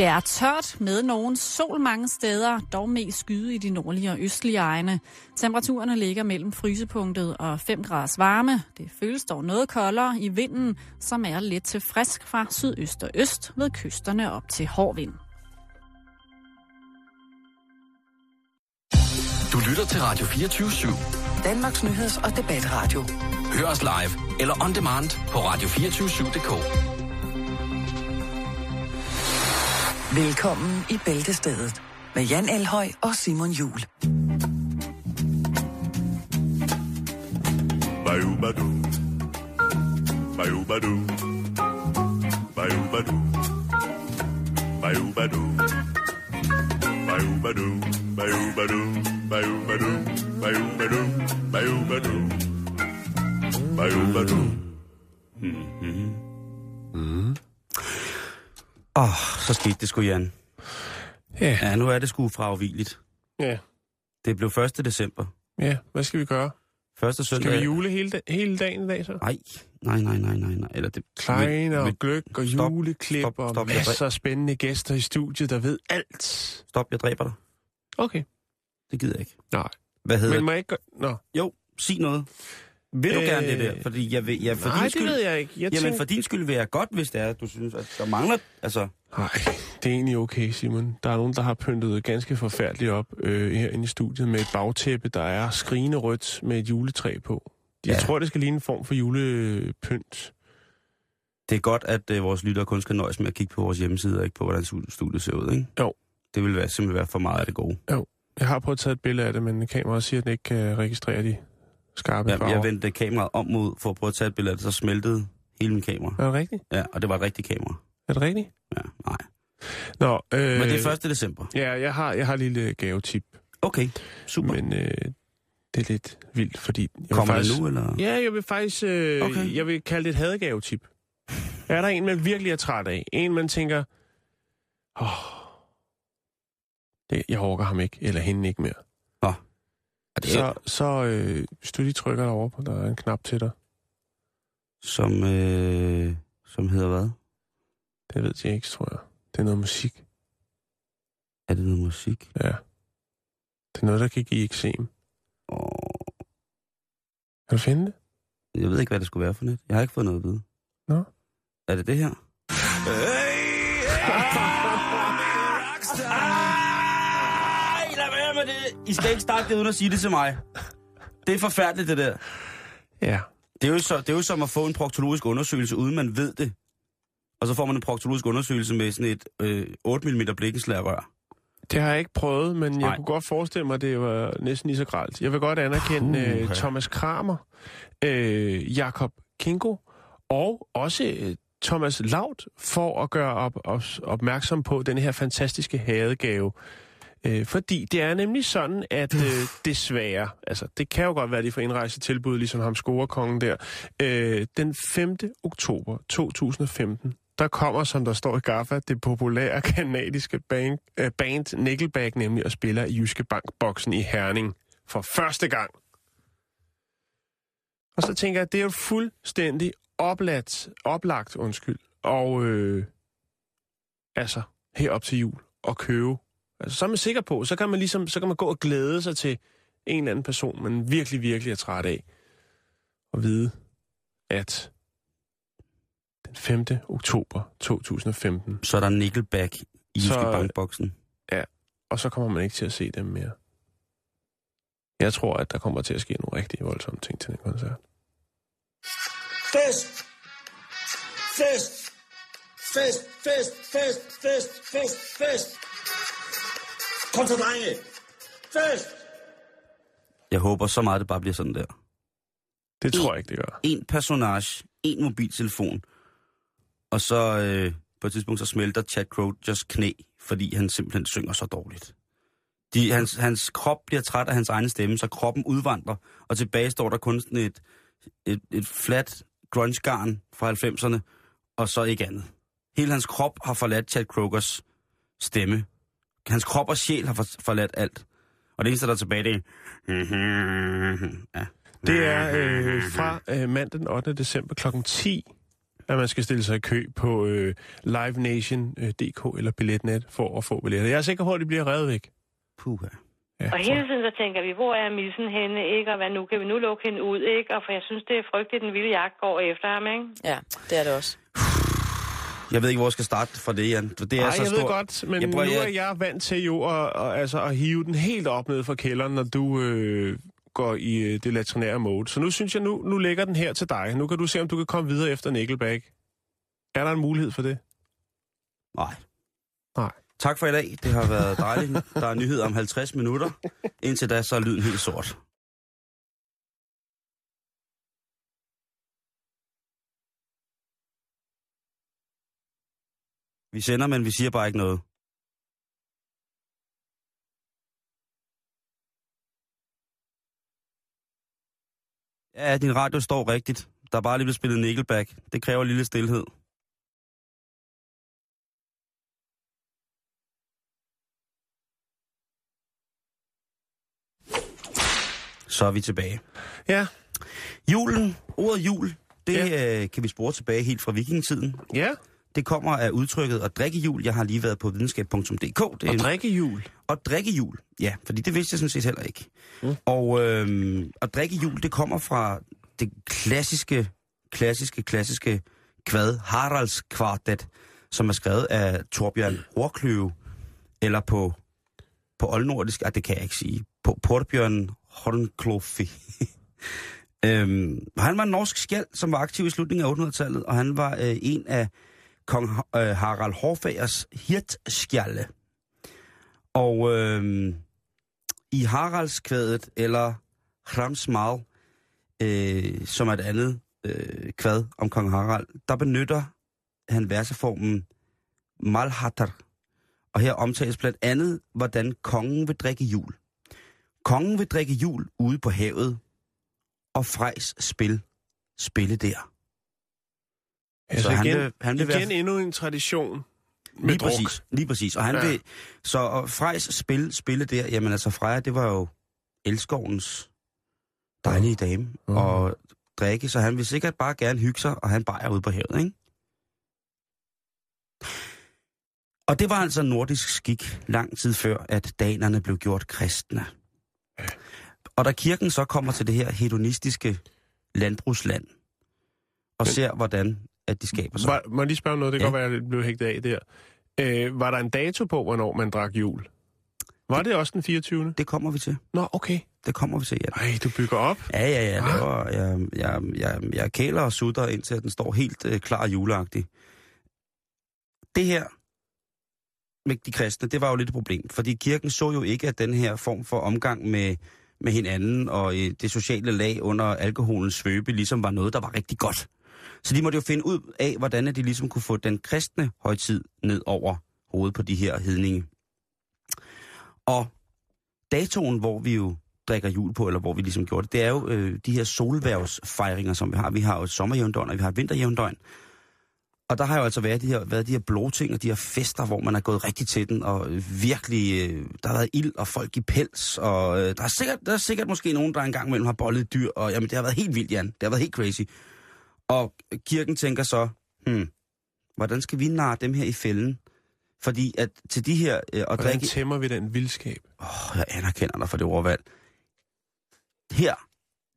Det er tørt med nogen sol mange steder, dog mest skyde i de nordlige og østlige egne. Temperaturerne ligger mellem frysepunktet og 5 graders varme. Det føles dog noget koldere i vinden, som er lidt til frisk fra sydøst og øst ved kysterne op til hård vind. Du lytter til Radio 24-7. Danmarks nyheds- og debatradio. Hør os live eller on demand på radio247.dk. Velkommen i Bæltestedet med Jan Elhøj og Simon Jul. Bayou-badu. Bayou-badu. Bayou-badu. Bayou-badu. Bayou-badu. Bayou-badu. Bayou-badu. Bayou-badu. Bayou-badu. Bayou-badu. Åh, oh, så skete det sgu, Jan. Ja, Ja, nu er det sgu fravigeligt. ja, Det blev 1. december. ja. Hvad skal vi gøre? Første søndag... Skal vi jule hele, da- hele dagen i dag så? Nej, nej, nej, nej, nej, nej. Eller det... Kleiner og gløk og Stop, juleklip stop, og stop, jeg masser af spændende gæster i studiet, der ved alt. Stop, jeg dræber dig. Okay. Det gider jeg ikke. Nej. Hvad hedder Men må jeg ikke gøre... Nå. Jo, sig noget. Vil du Øh, gerne det der? Fordi jeg vil, jeg, for Nej, din det skyld, ved jeg ikke. Jeg Jamen, tænker... for din skyld vil jeg godt, hvis det er, at du synes, at der mangler... Altså, Nej, det er egentlig okay, Simon. Der er nogen, der har pyntet ganske forfærdeligt op øh, herinde i studiet med et bagtæppe, der er skrigende rødt med et juletræ på. Jeg Ja. tror, det skal ligne en form for julepynt. det er godt, at øh, vores lyttere kun skal nøjes med at kigge på vores hjemmeside, og ikke på, hvordan stu- studiet ser ud, ikke? Jo. Det vil være, simpelthen være for meget af det gode. Jeg har prøvet at tage et billede af det, men kameraet siger, at den ikke kan registrere de skarpe Ja, farver. jeg vendte kameraet om mod for at prøve at tage et billede så smeltede hele min kamera. Er det rigtigt? Ja, og det var et rigtigt kamera. Er det rigtigt? Ja, nej. Nå, øh, Men det er 1. december. Ja, jeg har, jeg har et lille gavetip, Okay, super. men øh, det er lidt vildt, fordi... Jeg Kommer faktisk, det nu, eller? Ja, jeg vil faktisk... Øh, Okay. okay. Jeg vil kalde det et hadegavetip. Er der en, man virkelig er træt af? En, man tænker... Åh, det, jeg orker ham ikke, eller hende ikke mere. Og det er, Så, så øh, hvis du lige trykker over på, der er en knap til dig. som, øh, som hedder hvad? Det ved jeg ikke, tror jeg. Det er noget musik. Er det noget musik? Ja. Det er noget, der kan give eksem. Åh, Kan du finde det? jeg ved ikke, hvad det skulle være for net. Jeg har ikke fået noget at vide. Nå. Er det det her? Ej, lad med det. I skal ikke starte det uden at sige det til mig. Det er forfærdeligt, det der. Ja. Det er, jo så, det er jo som at få en proktologisk undersøgelse, uden man ved det. Og så får man en proktologisk undersøgelse med sådan et øh, 8 mm blikkenslagerrør. Det har jeg ikke prøvet, men jeg Nej. kunne godt forestille mig, at det var næsten lige så gralt. Jeg vil godt anerkende uh, Thomas Kramer, øh, Jakob Kingo og også øh, Thomas Laut for at gøre op, op, opmærksom på den her fantastiske hadegave. Øh, fordi det er nemlig sådan, at øh, desværre, altså det kan jo godt være, at de får indrejsetilbud, ligesom ham scorekongen der, øh, den 5. oktober 2015, der kommer, som der står i Gaffa, det populære kanadiske band, øh, band Nickelback nemlig og spiller i Jyske Bank-boksen i Herning for første gang. Og så tænker jeg, at det er jo fuldstændig opladt, oplagt, undskyld, og øh, altså herop til jul og købe. Altså, så er man sikker på, så kan man ligesom, så kan man gå og glæde sig til en eller anden person, man virkelig, virkelig er træt af. Og vide, at den 5. oktober 2015, Så er der Nickelback i Så- Jyske Bankboksen. og så kommer man ikke til at se dem mere. Jeg tror, at der kommer til at ske nogle rigtig voldsomme ting til den koncert. Fest! Fest! Fest, fest, fest, fest, fest, fest! Kom så, drenge! Fest! Jeg håber så meget, det bare bliver sådan der. Det tror jeg ikke, det gør. En personage, en mobiltelefon, og så øh, på et tidspunkt så smelter Chad just knæ, fordi han simpelthen synger så dårligt. De, hans, hans krop bliver træt af hans egen stemme, så kroppen udvandrer, og tilbage står der kun sådan et, et, et flat grunge-garn fra 90'erne, og så ikke andet. Hele hans krop har forladt Chad Krogers stemme. Hans krop og sjæl har for, forladt alt. Og det eneste, der er tilbage, det er... Ja. Det er øh, fra øh, mandag den 8. december kl. 10 at man skal stille sig i kø på øh, livenation.dk eller billetnet for at få billetter. Jeg er sikker på, at de bliver revet væk. Puha. Ja, Og hele tiden så tænker vi, hvor er missen henne, ikke? Og hvad nu? Kan vi nu lukke hende ud, ikke? Og for jeg synes, det er frygteligt, den vilde jagt går efter ham, ikke? Ja, det er det også. Jeg ved ikke, hvor jeg skal starte for det, Jan. Det er Ej, så jeg ved stort. godt, men Jeg prøver- nu er jeg- jeg vant til jo at, at, altså, at hive den helt op ned fra kælderen, når du øh, går i øh, det latrinære mode. Så nu synes jeg, nu, nu lægger den her til dig. Nu kan du se, om du kan komme videre efter Nickelback. Er der en mulighed for det? Nej. Nej. Tak for i dag. Det har været dejligt. Der er nyheder om 50 minutter. Indtil da, så er lyden helt sort. Vi sender, men vi siger bare ikke noget. Ja, din radio står rigtigt. Der er bare lige blevet spillet Nickelback. Det kræver lille stillhed. Så er vi tilbage. Ja. Julen, ordet jul, det ja. øh, kan vi spore tilbage helt fra vikingetiden. Ja, Det kommer af udtrykket at drikke jul. Jeg har lige været på videnskab.dk. Det er og en- drikke jul. og drikke jul, ja, fordi det vidste jeg sådan set heller ikke. Mm. Og øhm, at drikke jul, det kommer fra det klassiske, klassiske, klassiske kvad, Haralds kvartet, som er skrevet af Torbjørn Horkløve, eller på, på oldnordisk, ah, det kan jeg ikke sige, på Torbjørn Hornklofi. øhm, han var en norsk skjald, som var aktiv i slutningen af 800-tallet, og han var øh, en af kong øh, Harald Hårfagers hirtskjalde. Og øh, i Haraldskvædet, eller Hramsmal, øh, som er et andet øh, kvad om kong Harald, der benytter han verseformen Malhatter. Og her omtales blandt andet, hvordan kongen vil drikke jul. Kongen vil drikke jul ude på havet, og Frejs spil spille der. Altså Så han igen, vil- han vil være- igen endnu en tradition med Lige druk. præcis, lige præcis. Og han Ja. vil, så og Frejs spil, spille der, jamen altså Freja, det var jo elskovens dejlige dame Mhm. og drikke, så han vil sikkert bare gerne hygge sig, og han bare er ude på havet, ikke? Og det var altså nordisk skik lang tid før, at danerne blev gjort kristne. Og da kirken så kommer til det her hedonistiske landbrugsland, og ser, hvordan at de skaber sig. Var, må jeg lige spørge noget? Det kan Ja. godt være, at jeg blev hægtet af der. Øh, var der en dato på, hvornår man drak jul? Var det også den 24. Det kommer vi til. Nå, okay. Det kommer vi til, ja. Ej, du bygger op. Ja, ja, ja. Ah. Laver, jeg, jeg, jeg, jeg kæler og sutter, indtil den står helt øh, klar og juleagtig. Det her med de kristne, det var jo lidt et problem, fordi kirken så jo ikke, at den her form for omgang med, med hinanden og øh, det sociale lag under alkoholens svøbe ligesom var noget, der var rigtig godt. Så de måtte jo finde ud af, hvordan at de ligesom kunne få den kristne højtid ned over hovedet på de her hedninge. Og datoen, hvor vi jo drikker jul på, eller hvor vi ligesom gjorde det, det er jo øh, de her solværvsfejringer, som vi har. Vi har jo et sommerjævndøgn, og vi har et vinterjævndøgn. Og der har jo altså været de her, været de her blåting og de her fester, hvor man er gået rigtig til den, og øh, virkelig, øh, der har været ild og folk i pels, og øh, der, er sikkert, der er sikkert måske nogen, der engang imellem har bollet dyr, og jamen, det har været helt vildt, Jan. Det har været helt crazy. Og kirken tænker så, hmm, hvordan skal vi narre dem her i fælden? Fordi at til de her øh, at Hvordan drikke... tæmmer vi den vildskab? Åh, jeg anerkender dig for det ordvalg. Her,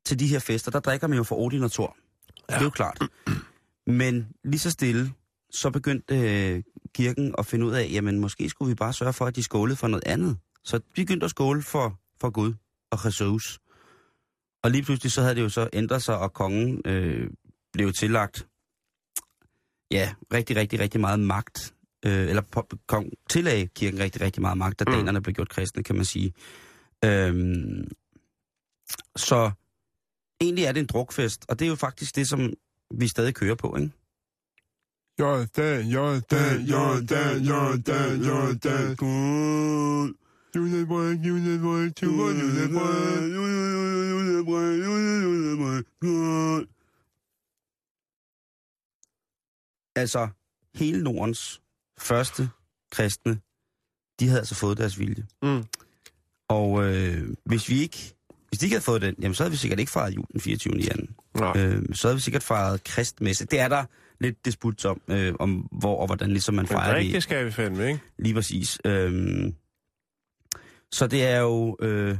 til de her fester, der drikker man jo for Odin og Thor. Ja. Det er jo klart. Men lige så stille, så begyndte øh, kirken at finde ud af, jamen måske skulle vi bare sørge for, at de skålede for noget andet. Så de begyndte at skåle for, for Gud og Jesus. Og lige pludselig så havde det jo så ændret sig, og kongen øh, blev tillagt, ja, rigtig, rigtig, rigtig meget magt. Øh, eller på, kong tillagde kirken rigtig, rigtig meget magt, da Mm. danerne blev gjort kristne, kan man sige. Øhm, så egentlig er det en drukfest, og det er jo faktisk det, som vi stadig kører på, ikke? Jordan, Jordan, Jordan, Jordan, Jordan. Gud. Julebrød, julebrød, tuber, julebrød. Altså, hele Nordens første kristne, de havde altså fået deres vilje. Mm. Og øh, hvis vi ikke, hvis de ikke havde fået den, jamen så havde vi sikkert ikke fejret jul den 24. januar. Øh, så havde vi sikkert fejret kristmesse. Det er der lidt disput om, øh, om hvor og hvordan ligesom man Men fejrer det. det skal vi fandme, ikke? Lige præcis. Øhm, så det er jo... Øh,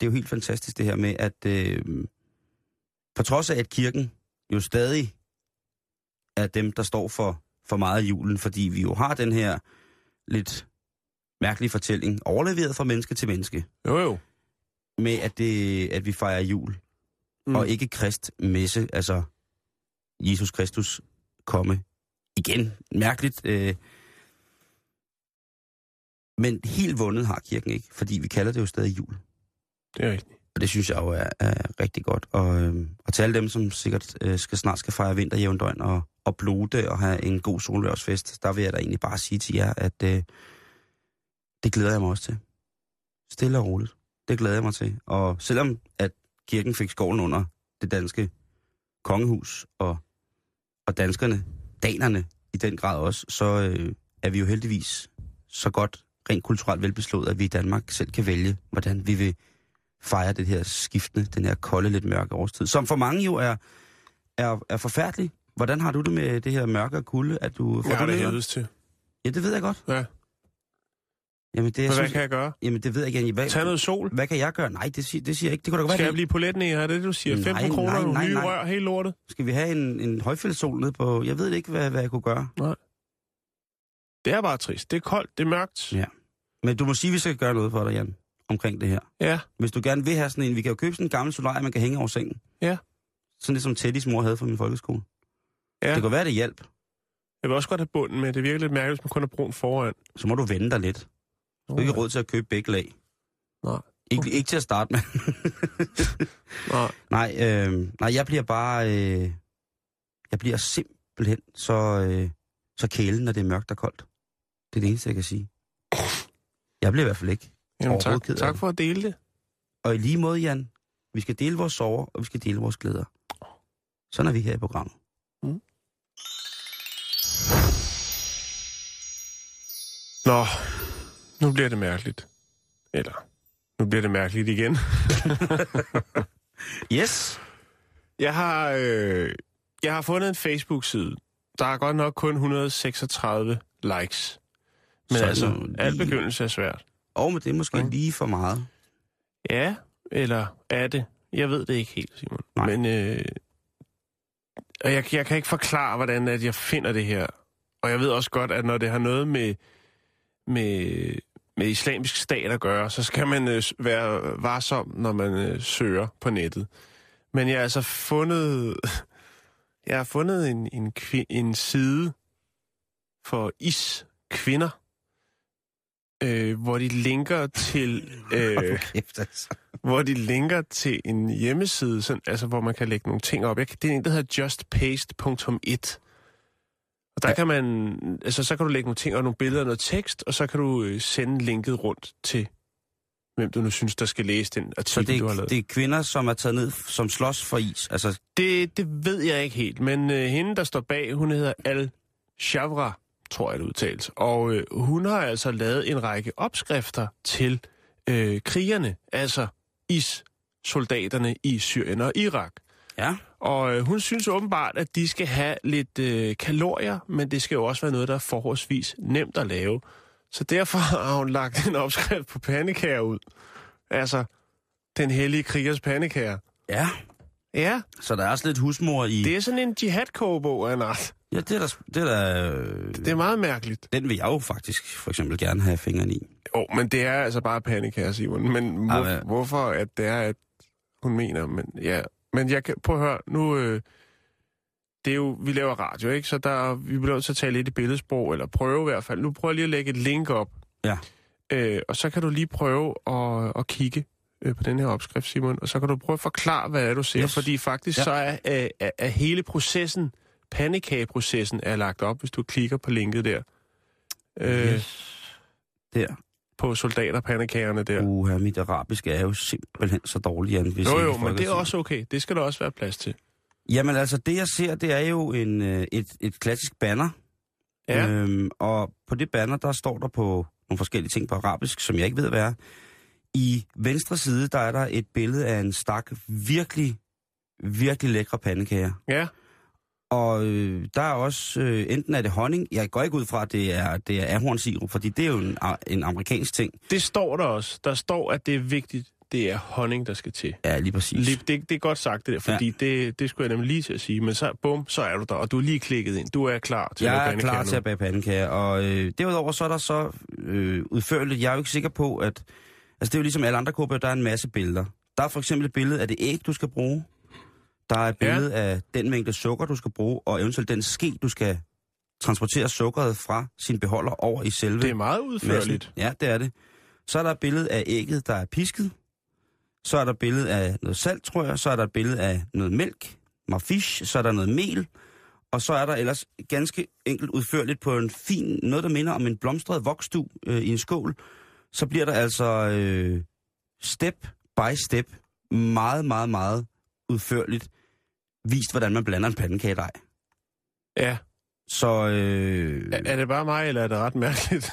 det er jo helt fantastisk det her med, at øh, på trods af, at kirken jo stadig er dem, der står for, for meget af julen, fordi vi jo har den her lidt mærkelige fortælling, overleveret fra menneske til menneske, Jo, jo. med at, det, at vi fejrer jul, mm. og ikke kristmesse, altså Jesus Kristus komme igen. Mærkeligt. Øh, men helt vundet har kirken ikke, fordi vi kalder det jo stadig jul. Det er rigtigt. Og det synes jeg jo er, er rigtig godt. Og, øh, og til alle dem, som sikkert øh, skal snart skal fejre vinterjævndøgn og, og blode og have en god solværsfest, der vil jeg da egentlig bare sige til jer, at øh, det glæder jeg mig også til. Stille og roligt. Det glæder jeg mig til. Og selvom at kirken fik skoven under det danske kongehus, og, og danskerne, danerne i den grad også, så øh, er vi jo heldigvis så godt rent kulturelt velbeslået, at vi i Danmark selv kan vælge, hvordan vi vil fejre det her skiftende, den her kolde, lidt mørke årstid, som for mange jo er, er, er forfærdelig. Hvordan har du det med det her mørke og kulde? At du, får Jeg har det helvedes til. Ja, det ved jeg godt. Ja. Jamen, det, jeg hvad synes, kan jeg gøre? jamen, det ved jeg ikke. Hvad, Tag noget sol. hvad kan jeg gøre? Nej, det, siger, det siger jeg ikke. Det kunne da godt Skal være, jeg blive poletten i? Er det du siger? Nej, 15 kroner, nej, nogle nej, nye nej. rør, helt lortet? Skal vi have en, en højfældssol nede på... Jeg ved ikke, hvad, hvad jeg kunne gøre. Det er bare trist. Det er koldt, det er mørkt. Ja. Men du må sige, at vi skal gøre noget for dig, Jan, omkring det her. Ja. Hvis du gerne vil have sådan en... Vi kan jo købe sådan en gammel solarie, man kan hænge over sengen. Ja. Sådan det, som Teddys mor havde fra min folkeskole. Ja. Det kunne være, det hjælp. Jeg vil også godt have bunden med. Det virker lidt mærkeligt, hvis man kun er brun foran. Så må du vende dig lidt. Du har ikke råd til at købe begge lag. Nej. Ikke, ikke til at starte med. Nej. nej, øh, nej, jeg bliver bare... Øh, jeg bliver simpelthen så, øh, så kælen, når det er mørkt og koldt. Det er det eneste, jeg kan sige. Jeg bliver i hvert fald ikke. Jamen, tak, ked af tak for at dele det. Og i lige måde, Jan, vi skal dele vores sorger, og vi skal dele vores glæder. Sådan er vi her i programmet. Nå, nu bliver det mærkeligt. Eller, nu bliver det mærkeligt igen. Yes. Jeg har, øh, jeg har fundet en Facebook-side. Der er godt nok kun 136 likes. Men Så altså, lige- al begyndelse er svært. Og men det måske Ja. lige for meget. Ja, eller er det? Jeg ved det ikke helt, Simon. Nej. Men øh, og jeg, jeg kan ikke forklare, hvordan at jeg finder det her. Og jeg ved også godt, at når det har noget med, med, med islamisk stat at gøre, så skal man øh, være varsom, når man øh, søger på nettet. Men jeg har altså fundet... Jeg har fundet en, en, en side for is-kvinder, øh, hvor de linker til... Øh, Kæft, altså. hvor de linker til en hjemmeside, sådan, altså, hvor man kan lægge nogle ting op. Jeg, det er en, der hedder justpaste.it. Og der Ja. kan man, altså så kan du lægge nogle ting og nogle billeder og noget tekst, og så kan du øh, sende linket rundt til, hvem du nu synes, der skal læse den Så artikel, det du har er, lavet. det er kvinder, som er taget ned, som slås for is. Altså, Det, det ved jeg ikke helt, men øh, hende, der står bag, hun hedder Al Shavra, tror jeg det udtales. Og øh, hun har altså lavet en række opskrifter til øh, krigerne, altså is-soldaterne i Syrien og Irak. ja. Og øh, hun synes åbenbart, at de skal have lidt øh, kalorier, men det skal jo også være noget, der er forholdsvis nemt at lave. Så derfor har hun lagt en opskrift på pandekager ud. Altså, den hellige krigers pandekager. Ja. Ja, Så der er også lidt husmor i... det er sådan en jihad-kogebog af en art. Ja, det er der... Det er der øh, Det er meget mærkeligt. Den vil jeg jo faktisk for eksempel gerne have fingeren i. Jo, men det er altså bare pandekager, Simon. Men hvor, hvad- hvorfor at det er, at hun mener, men ja. Men jeg kan, prøv at høre, nu... Øh, det er jo, vi laver radio, ikke? Så der, vi bliver nødt til at tale lidt i billedsprog, eller prøve i hvert fald. Nu prøver jeg lige at lægge et link op. Ja. Øh, og så kan du lige prøve at, at kigge øh, på den her opskrift, Simon. Og så kan du prøve at forklare, hvad er, du ser. Yes. Fordi faktisk Ja. så er, er, er, er hele processen, pandekageprocessen, er lagt op, hvis du klikker på linket der. Øh, Yes. Der. På soldaterpandekagerne der. Uha, mit arabiske er jo simpelthen så dårligt, Jan. Hvis Jo, jo, men det er også okay. Det skal der også være plads til. Jamen altså, det jeg ser, det er jo en, øh, et, et klassisk banner. Ja. Øhm, og på det banner, der står der på nogle forskellige ting på arabisk, som jeg ikke ved, hvad er. I venstre side, der er der et billede af en stak virkelig, virkelig lækre pandekager. Ja, Og øh, der er også, øh, enten er det honning, jeg går ikke ud fra, at det er, det er ahornsirup, fordi det er jo en, en amerikansk ting. Det står der også. Der står, at det er vigtigt, det er honning, der skal til. Ja, lige præcis. Lige, det, det er godt sagt, det der, fordi ja. det, det skulle jeg nemlig lige til at sige. Men så, bum, så er du der, og du er lige klikket ind. Du er klar til at Jeg er klar pandekager til nu. at bage pandekager, og øh, derudover så er der så øh, udførligt, jeg er jo ikke sikker på, at... Altså det er jo ligesom alle andre kogebøger, der er en masse billeder. Der er for eksempel et billede af det æg, du skal bruge. Der er et Ja. billede af den mængde sukker, du skal bruge, og eventuelt den ske, du skal transportere sukkeret fra sin beholder over i selve Det er meget udførligt. massen. Ja, det er det. Så er der et billede af ægget, der er pisket. Så er der et billede af noget salt, tror jeg. Så er der et billede af noget mælk, marfish. Så er der noget mel. Og så er der ellers ganske enkelt udførligt på en fin, noget der minder om en blomstret voksdu øh, i en skål. Så bliver der altså øh, step by step meget, meget, meget udførligt vist, hvordan man blander en pandekagedej. Ja. Så øh, Er, er det bare mig, eller er det ret mærkeligt?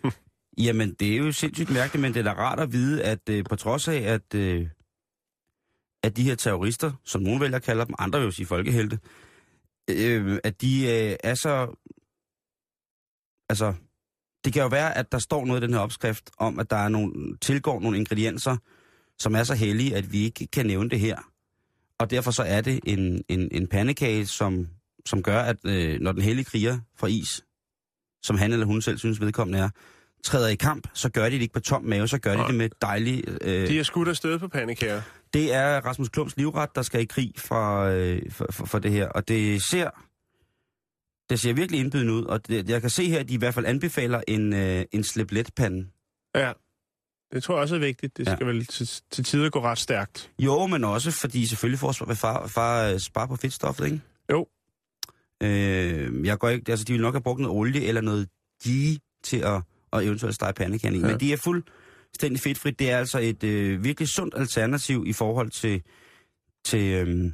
Jamen, det er jo sindssygt mærkeligt, men det er da rart at vide, at øh, på trods af, at, øh, at de her terrorister, som nogen vælger at kalde dem, andre vil jo sige folkehelte, øh, at de øh, er så... Altså, det kan jo være, at der står noget i den her opskrift om, at der er nogle, tilgår nogle ingredienser, som er så hellige, at vi ikke kan nævne det her. Og derfor så er det en, en, en pandekage, som, som gør, at øh, når den hellige kriger fra is, som han eller hun selv synes vedkommende er, træder i kamp, så gør de det ikke på tom mave, så gør de Nej. det med dejlig... Øh, De er skudt afsted på pandekager. det er Rasmus Klums livret, der skal i krig for, øh, for, for, for det her. Og det ser, det ser virkelig indbydende ud. Og det, jeg kan se her, at de i hvert fald anbefaler en, øh, en slip let pande. Ja. Det tror jeg også er vigtigt. Det Ja. skal vel til, til tider gå ret stærkt. Jo, men også fordi selvfølgelig at far, far øh, spare på fedtstoffet, ikke? Jo. Øh, jeg går ikke, altså de vil nok have brugt noget olie eller noget ghee til at, at eventuelt stege pandekagen i. Ja. Men de er fuldstændig fedtfrit. Det er altså et øh, virkelig sundt alternativ i forhold til, til, øh,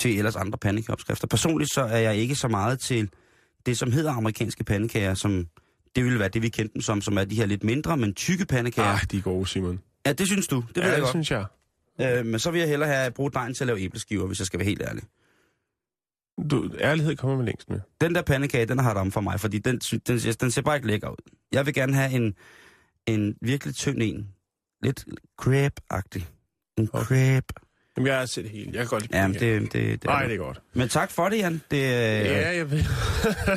til ellers andre pandekageopskrifter. Personligt så er jeg ikke så meget til det, som hedder amerikanske pandekager, som det ville være det, vi kendte dem som, som er de her lidt mindre, men tykke pandekager. Ah, de er gode, Simon. Ja, det synes du. Det ja, jeg det godt. synes jeg. Øh, men så vil jeg hellere have brugt dejen til at lave æbleskiver, hvis jeg skal være helt ærlig. Du, ærlighed kommer man længst med. Den der pandekage, den har ramt for mig, fordi den, den, den ser bare ikke lækker ud. Jeg vil gerne have en, en virkelig tynd en. Lidt crepe-agtig. En Okay. crepe. Jamen, jeg har set det hele. Jeg kan godt lide Ja, men pandekager. det, det, det, Nej, er det er godt. Men tak for det, Jan. Det, øh, Ja, jeg ved.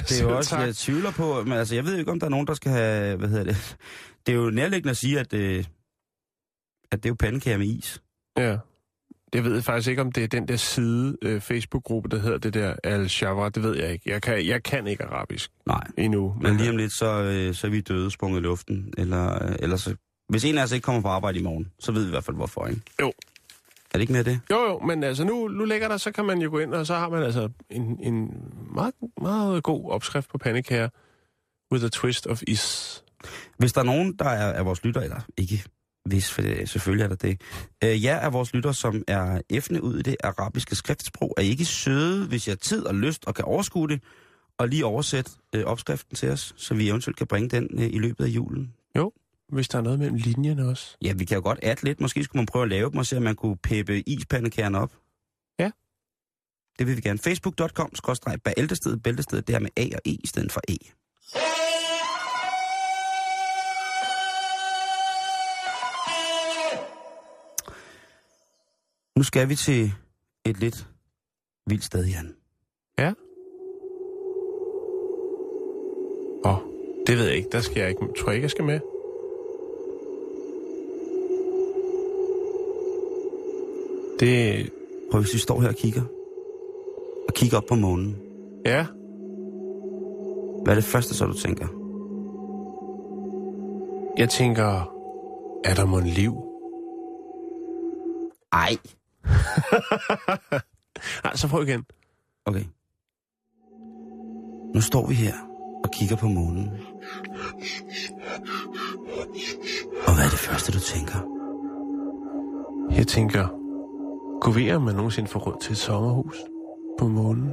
det er jo også, jeg tvivler på, men altså, jeg ved ikke, om der er nogen, der skal have, hvad hedder det? Det er jo nærliggende at sige, at, øh, at det er jo pandekager med is. Ja. Jeg ved faktisk ikke, om det er den der side øh, Facebook-gruppe, der hedder det der al shavra Det ved jeg ikke. Jeg kan, jeg kan ikke arabisk Nej. endnu. Men lige om lidt, så, øh, så er vi døde sprunget i luften. Eller, øh, eller så, hvis en af os ikke kommer på arbejde i morgen, så ved vi i hvert fald hvorfor, ikke? Jo. Er det ikke mere det? Jo, jo, men altså nu, nu ligger der, så kan man jo gå ind, og så har man altså en, en meget, meget god opskrift på pandekager with a twist of is. Hvis der er nogen, der er, er vores lytter, eller ikke hvis, for det, selvfølgelig er der det. Øh, jer er vores lytter, som er effende ud i det arabiske skriftsprog, er ikke søde, hvis jeg har tid og lyst og kan overskue det, og lige oversætte øh, opskriften til os, så vi eventuelt kan bringe den øh, i løbet af julen. Hvis der er noget mellem linjerne også. Ja, vi kan jo godt adde lidt. Måske skulle man prøve at lave dem og se, om man kunne peppe ispandekærne op. Ja. Det vil vi gerne. Facebook.com, skråstreg, bæltested, bæltested, det her med A og E i stedet for E. Nu skal vi til et lidt vildt sted, Jan. Ja. Åh, oh, det ved jeg ikke. Der skal jeg ikke. Tror jeg ikke, jeg skal med? Det... Prøv hvis vi står her og kigger. Og kigger op på månen. Ja. Hvad er det første, så du tænker? Jeg tænker, er der mon liv? Ej. Nej, så prøv igen. Okay. Nu står vi her og kigger på månen. Og hvad er det første, du tænker? Jeg tænker, kunne vi, om man nogensinde får råd til et sommerhus på månen?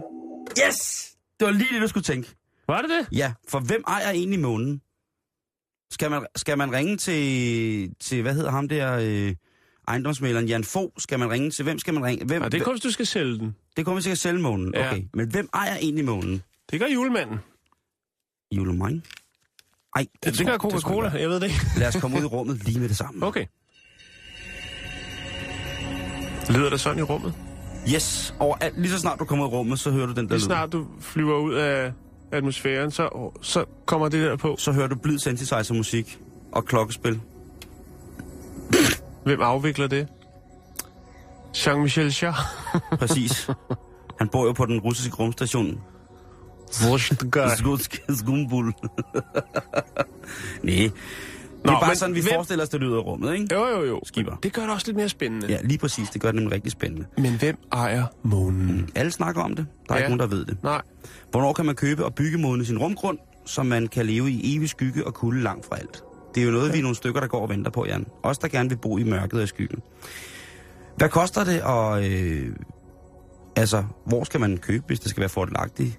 Yes! Det var lige det, du skulle tænke. Var det det? Ja, for hvem ejer egentlig månen? Skal man, skal man ringe til, til, hvad hedder ham der, øh, ejendomsmæleren Jan Fo skal man ringe til? Hvem skal man ringe? Hvem, Nej, det er hvis du skal sælge den. det kommer vi til at sælge månen. Ja. Okay. Men hvem ejer egentlig månen? Det gør julemanden. Julemang? Ej, det, Det, det tror- gør det jeg Coca-Cola, jeg ved det ikke. Lad os komme ud i rummet lige med det samme. Okay. Lyder det sådan i rummet? Yes, overalt. Lige så snart du kommer ud i rummet, så hører du den der Lige lyd. snart du flyver ud af atmosfæren, så, så kommer det der på. Så hører du blid synthesizer musik og klokkespil. Hvem afvikler det? Jean-Michel Jarre. Præcis. Han bor jo på den russiske rumstation. Zgutsk Zgumbul. Nej. Det er Nå, bare men sådan, vi hvem- forestiller os, det lyder i rummet, ikke? Jo, jo, jo. Skipper. Det gør det også lidt mere spændende. Ja, lige præcis. Det gør det nemlig rigtig spændende. Men hvem ejer månen? Alle snakker om det. Der er Ja. ikke nogen, der ved det. Nej. Hvornår kan man købe og bygge modne sin rumgrund, så man kan leve i evig skygge og kulde langt fra alt? Det er jo noget, vi er nogle stykker, der går og venter på, Jan. Os, der gerne vil bo i mørket og i skyggen. Hvad koster det, og øh, altså, hvor skal man købe, hvis det skal være fordelagtigt?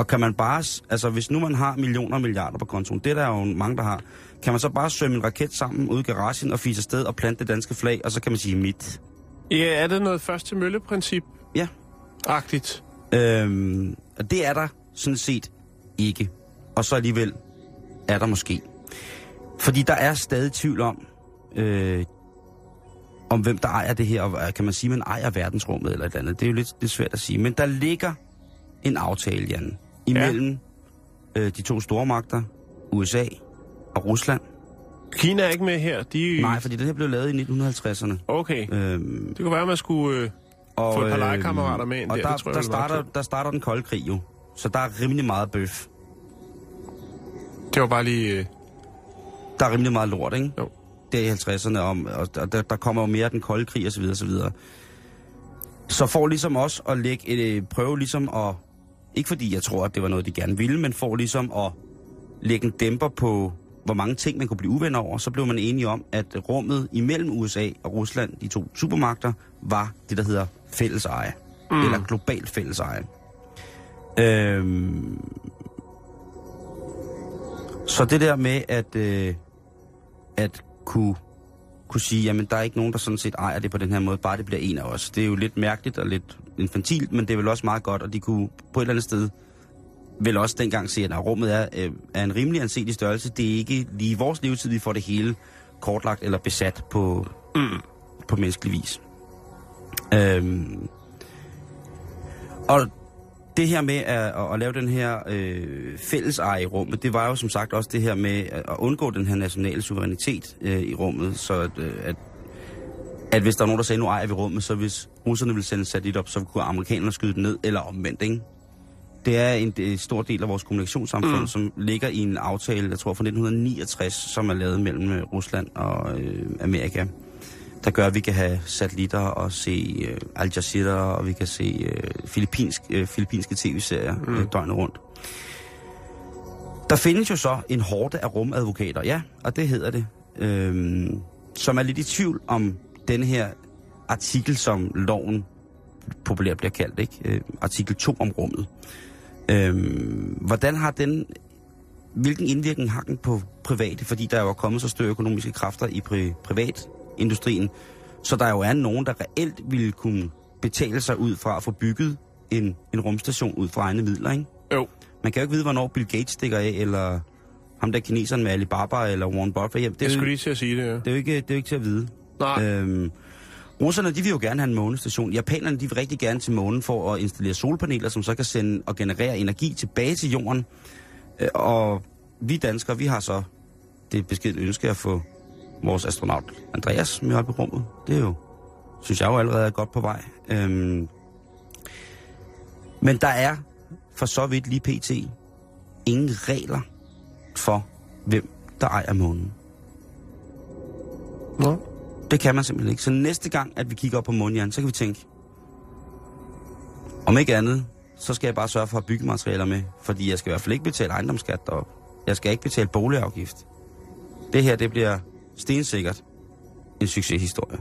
Og kan man bare, altså hvis nu man har millioner og milliarder på kontoen, det er der jo mange, der har, kan man så bare sømme en raket sammen ud i garagen og fise afsted og plante det danske flag, og så kan man sige mit. Ja, er det noget først til mølle-princip? Ja. Agtigt. Øhm, og det er der sådan set ikke. Og så alligevel er der måske. Fordi der er stadig tvivl om, øh, om hvem der ejer det her, og øh, kan man sige, man ejer verdensrummet eller et eller andet. Det er jo lidt, lidt svært at sige. Men der ligger en aftale, Jan, imellem ja. øh, de to store magter, USA og Rusland. Kina er ikke med her. De... Nej, fordi det her blev lavet i 1950'erne. Okay. Øhm, Det kunne være, at man skulle... Øh... og, Få et par øh, legekammerater med ind og der, der, det tror jeg der, ville være starter, der starter den kolde krig jo. Så der er rimelig meget bøf. Det var bare lige... Øh... Der er rimelig meget lort, ikke? Jo. Det er i 50'erne, om, og der, der, der kommer jo mere af den kolde krig osv. osv. Så for ligesom også at lægge et, øh, prøve ligesom at, ikke fordi jeg tror, at det var noget, de gerne ville, men for ligesom at lægge en dæmper på, hvor mange ting man kunne blive uvenner over, så blev man enige om, at rummet imellem USA og Rusland, de to supermagter, var det, der hedder fælleseje. Mm. Eller globalt fælleseje. Øhm, så det der med at, øh, at kunne, kunne sige, jamen der er ikke nogen, der sådan set ejer det på den her måde, bare det bliver en af os. Det er jo lidt mærkeligt og lidt infantilt, men det er vel også meget godt, og de kunne på et eller andet sted vel også dengang se, at rummet er, øh, er en rimelig anselig størrelse. Det er ikke lige i vores levetid, vi får det hele kortlagt eller besat på, mm. på menneskelig vis. Øhm, og det her med at, at, at lave den her øh, fælleseje i rummet, det var jo som sagt også det her med at at undgå den her nationale suverænitet øh, i rummet, så at, øh, at, at hvis der er nogen, der sagde, nu ejer vi rummet, så hvis russerne ville sende en satellit op, så kunne amerikanerne skyde den ned, eller omvendt, ikke? Det er en det stor del af vores kommunikationssamfund, mm. som ligger i en aftale, jeg tror fra 1969, som er lavet mellem øh, Rusland og øh, Amerika der gør, at vi kan have satellitter og se øh, Al Jazeera, og vi kan se øh, filippinsk, øh, filippinske tv-serier mm. øh, døgnet rundt. Der findes jo så en hårde af rumadvokater, ja, og det hedder det, øh, som er lidt i tvivl om denne her artikel, som loven populært bliver kaldt, ikke? Øh, artikel 2 om rummet. Øh, hvordan har den hvilken indvirkning har den på private? Fordi der er jo kommet så større økonomiske kræfter i pri- privatindustrien, så der jo er nogen, der reelt ville kunne betale sig ud fra at få bygget en, en rumstation ud fra egne midler, ikke? Jo. Man kan jo ikke vide, hvornår Bill Gates stikker af, eller ham der kineseren med Alibaba, eller Warren Buffett. Det, Jeg er jo, skulle lige til at sige det, ja. det, er jo ikke, det er jo ikke til at vide. Nej. Øhm, russerne, de vil jo gerne have en månestation. Japanerne, de vil rigtig gerne til månen for at installere solpaneler, som så kan sende og generere energi tilbage til jorden. Øh, og vi danskere, vi har så det beskedne ønske at få vores astronaut Andreas med op i rummet. Det er jo, synes jeg jo allerede er godt på vej. Øhm, men der er for så vidt lige pt. ingen regler for, hvem der ejer månen. Nå. Det kan man simpelthen ikke. Så næste gang, at vi kigger op på månen, Jan, så kan vi tænke, om ikke andet, så skal jeg bare sørge for at have byggematerialer med, fordi jeg skal i hvert fald ikke betale ejendomsskat deroppe. Jeg skal ikke betale boligafgift. Det her, det bliver stensikkert en succeshistorie.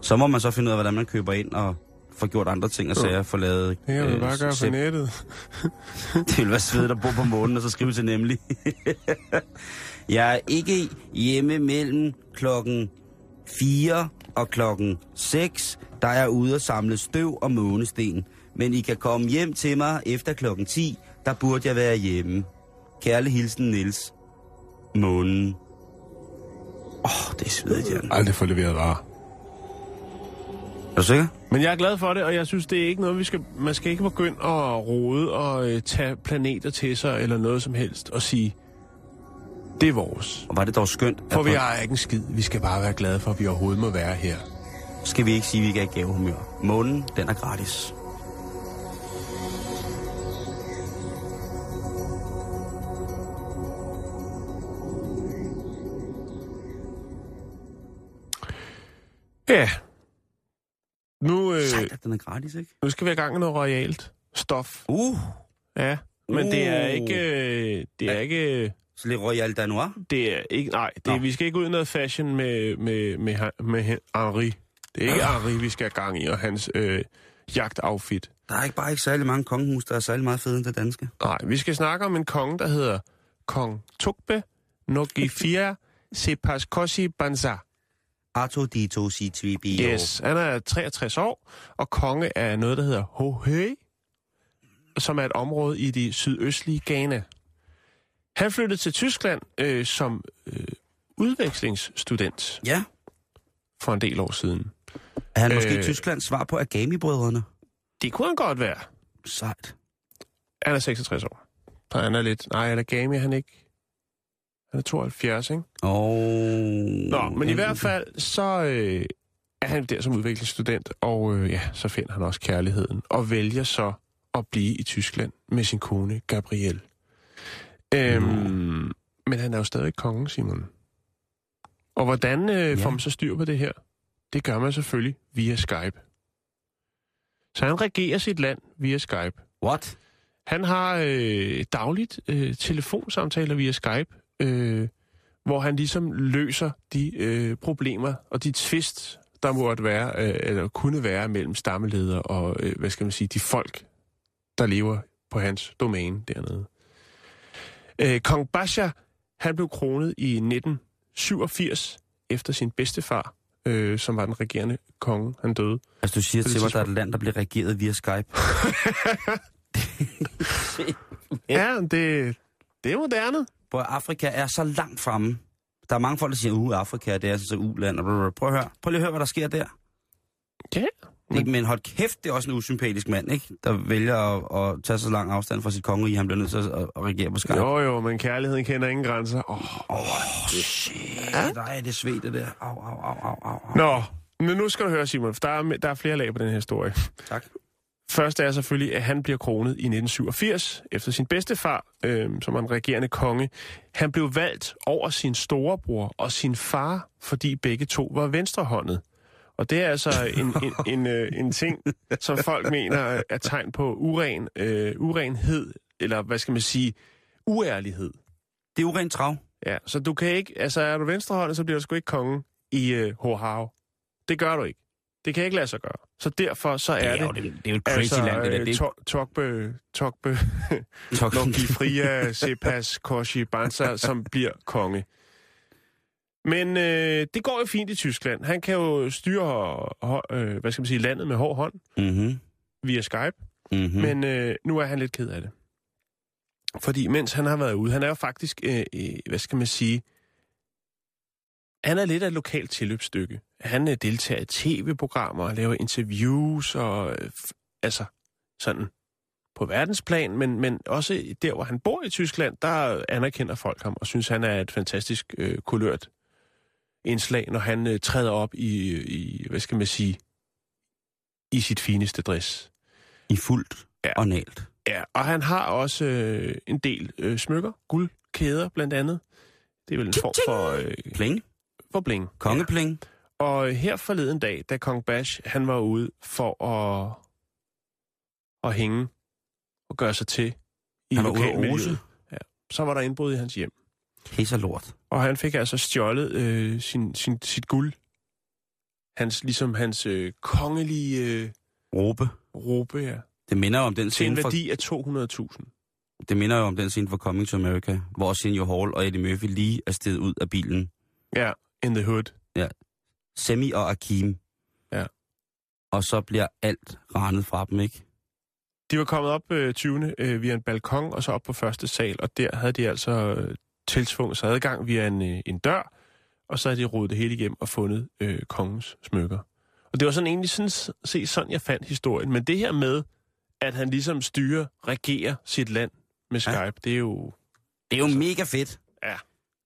Så må man så finde ud af, hvordan man køber ind og får gjort andre ting og sager, få lavet... Det kan man bare gøre på nettet. det vil være svedigt at bo på månen, og så skrive til nemlig. jeg er ikke hjemme mellem klokken 4 og klokken 6, der er ude og samle støv og månesten. Men I kan komme hjem til mig efter klokken 10, der burde jeg være hjemme. Kærlig hilsen, Nils. Månen. Åh, oh, det er svedigt, Jan. Aldrig få leveret varer. Er du sikker? Men jeg er glad for det, og jeg synes, det er ikke noget, vi skal... Man skal ikke begynde at rode og øh, tage planeter til sig, eller noget som helst, og sige, det er vores. Og var det dog skønt. at For vi har ikke en skid. Vi skal bare være glade for, at vi overhovedet må være her. Skal vi ikke sige, at vi ikke er i gavehumør. Månen, den er gratis. Ja. Nu, øh, Sejt, den er gratis, ikke? nu skal vi i gang med noget royalt stof. Uh, Ja, men det er Uh. ikke... Øh, det er Ja. ikke... så lidt Royal Danois. Det er ikke... Nej, det, vi skal ikke ud i noget fashion med, med, med, med, med Henri. Det er ikke Henri, vi skal have gang i, og hans øh, jagtoutfit. Der er ikke bare ikke særlig mange kongehus, der er særlig meget federe end det danske. Nej, vi skal snakke om en konge, der hedder Kong Tukbe Nogifia Sepaskosi Banza. Arto Dito si Tvibio. Yes, han er 63 år, og konge af noget, der hedder Hohei, som er et område i det sydøstlige Ghana. Han flyttede til Tyskland øh, som øh, udvekslingsstudent Ja, for en del år siden. er han måske Øh. Tysklands svar på Agami-brødrene? Det kunne han godt være. Sejt. Han er 66 år. Så han er lidt... Nej, han er game, han ikke... Han er 72, ikke? Og... Nå, men i hvert fald, så øh, er han der som udviklingsstudent, og øh, ja, så finder han også kærligheden, og vælger så at blive i Tyskland med sin kone, Gabrielle. Øhm, Men han er jo stadig kongen, Simon. Og hvordan øh, Ja. får man så styr på det her? Det gør man selvfølgelig via Skype. Så han regerer sit land via Skype. What? Han har øh, dagligt øh, telefonsamtaler via Skype, øh, hvor han ligesom løser de øh, problemer og de tvist, der måtte være, øh, eller kunne være mellem stammeledere og, øh, hvad skal man sige, de folk, der lever på hans domæne dernede. Øh, Kong Basha, han blev kronet i 1987 efter sin bedstefar, øh, som var den regerende konge. Han døde. Altså, du siger til mig, der er et land, der bliver regeret via Skype. Ja, det, det er moderne. Hvor Afrika er så langt fremme. Der er mange folk, der siger, uh, Afrika, det er altså så uland. Prøv at høre. Prøv lige at høre, hvad der sker der. Ja, Det, men hold kæft, det er også en usympatisk mand, ikke? Der vælger at, at tage så lang afstand fra sit kongerige, han bliver nødt til at, at regere på Skype. Jo, jo, men kærligheden kender ingen grænser. Oh. Åh, oh, shit. Ja? Der er det svedt, det der. Au, au, au, au, au. Nå, men nu skal du høre, Simon, for der er, der er flere lag på den her historie. Tak. Først er selvfølgelig, at han bliver kronet i 1987 efter sin bedstefar, øh, som var en regerende konge. Han blev valgt over sin storebror og sin far, fordi begge to var venstrehåndet. Og det er altså en, en, en, øh, en ting, som folk mener er tegn på uren, øh, urenhed, eller hvad skal man sige, uærlighed. Det er urent trav. Ja, så du kan ikke, altså er du venstrehåndet, så bliver du sgu ikke konge i øh, Hohav. Det gør du ikke. Det kan ikke lade sig gøre. Så derfor så er det, er jo, det, det, det er jo et crazy land, det der. Det er øh, Tokbe, Tokbe, Tok- Loki Fria, Sepas, Koshi, Banza, som bliver konge. Men øh, det går jo fint i Tyskland. Han kan jo styre øh, hvad skal man sige, landet med hård hånd Mhm, via Skype. mhm. Mm. Men øh, nu er han lidt ked af det. Fordi mens han har været ude, han er jo faktisk, øh, øh, hvad skal man sige, han er lidt af et lokalt tilløbsstykke. Han øh, deltager i tv-programmer og laver interviews og øh, altså sådan på verdensplan, men, men også der, hvor han bor i Tyskland, der anerkender folk ham og synes, han er et fantastisk øh, kulørt indslag, når han øh, træder op i, i, hvad skal man sige, i sit fineste dress. I fuldt Ja. og nalt. Ja, og han har også øh, en del øh, smykker, guldkæder blandt andet. Det er vel en form for, øh, Pling. for bling. Kongepling. Ja. Og her forleden dag, da Kong Bash han var ude for at, at hænge og gøre sig til i Han var ude at rose. ja, så var der indbrud i hans hjem. Pisser lort. Og han fik altså stjålet øh, sin, sin, sit guld. Hans, ligesom hans øh, kongelige øh, Råbe. råbe, ja. Det minder om den Til en scene fra, værdi af 200.000. det minder jo om den scene fra Coming to America, hvor Senior Hall og Eddie Murphy lige er steget ud af bilen. Ja, in the hood. Semi og Akim. Ja. Og så bliver alt ranet fra dem, ikke? De var kommet op øh, 20. Øh, via en balkon, og så op på første sal, og der havde de altså øh, tilsvunget sig adgang via en, øh, en dør, og så havde de rodet det hele igennem og fundet øh, kongens smykker. Og det var sådan egentlig sådan, se, sådan, jeg fandt historien. Men det her med, at han ligesom styrer, regerer sit land med Skype, ja. det er jo... Det er jo mega fedt. Ja.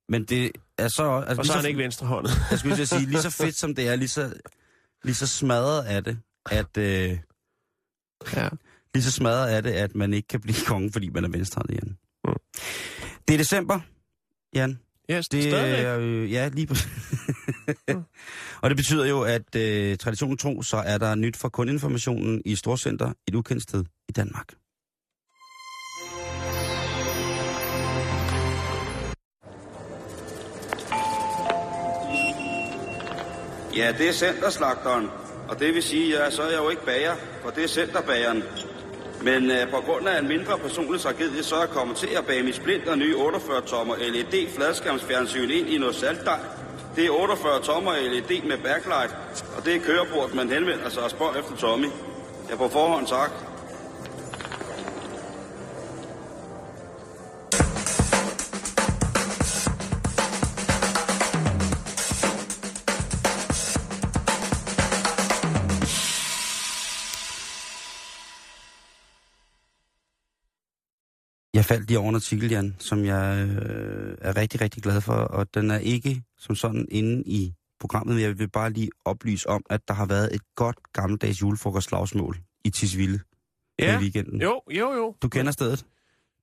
Men det er så... Altså, Og så er han ikke venstrehåndet. Jeg skulle sige, lige så fedt som det er, lige så, lige så smadret af det, at... Øh, ja. lige så smadret af det, at man ikke kan blive konge, fordi man er venstrehåndet, Jan. Mm. Det er december, Jan. Ja, Det stadigvæk. er, øh, ja, lige på. og det betyder jo, at øh, traditionen tro, så er der nyt fra kundinformationen i Storcenter, et ukendt sted i Danmark. Ja, det er centerslagteren. Og det vil sige, ja, så er jeg jo ikke bager, for det er centerbageren. Men øh, på grund af en mindre personlig tragedie, så er jeg kommet til at bage min splint og nye 48-tommer LED fladskærmsfjernsyn ind i noget saltdej. Det er 48 tommer LED med backlight, og det er kørebordet, man henvender sig og spørger efter Tommy. Ja, på forhånd tak. Faldt lige over en artikel, Jan, som jeg øh, er rigtig, rigtig glad for, og den er ikke som sådan inde i programmet, men jeg vil bare lige oplyse om, at der har været et godt gammeldags julefrokostslagsmål i Tisvilde ja. i weekenden. Jo, jo, jo. Du kender stedet?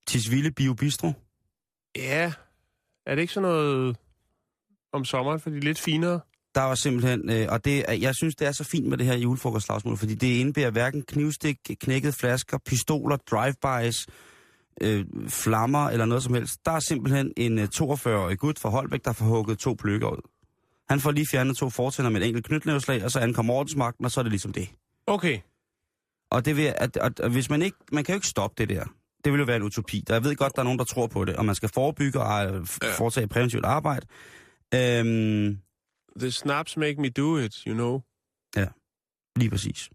Tisvilde Bio Bistro? Ja. Er det ikke sådan noget om sommeren, for de er lidt finere? Der var simpelthen, øh, og det, jeg synes, det er så fint med det her julefrokostslagsmål, fordi det indebærer hverken knivstik, knækkede flasker, pistoler, drive-bys, øh, flammer eller noget som helst. Der er simpelthen en øh, 42-årig gut fra Holbæk, der får hugget to pløkker ud. Han får lige fjernet to fortænder med et enkelt knytnæveslag, og så ankommer ordensmagten, og så er det ligesom det. Okay. Og det vil, at, at, at hvis man ikke, man kan jo ikke stoppe det der. Det vil jo være en utopi. Der, jeg ved godt, der er nogen, der tror på det, og man skal forebygge og øh, Ja. foretage præventivt arbejde. Øhm, The snaps make me do it, you know. Lige præcis.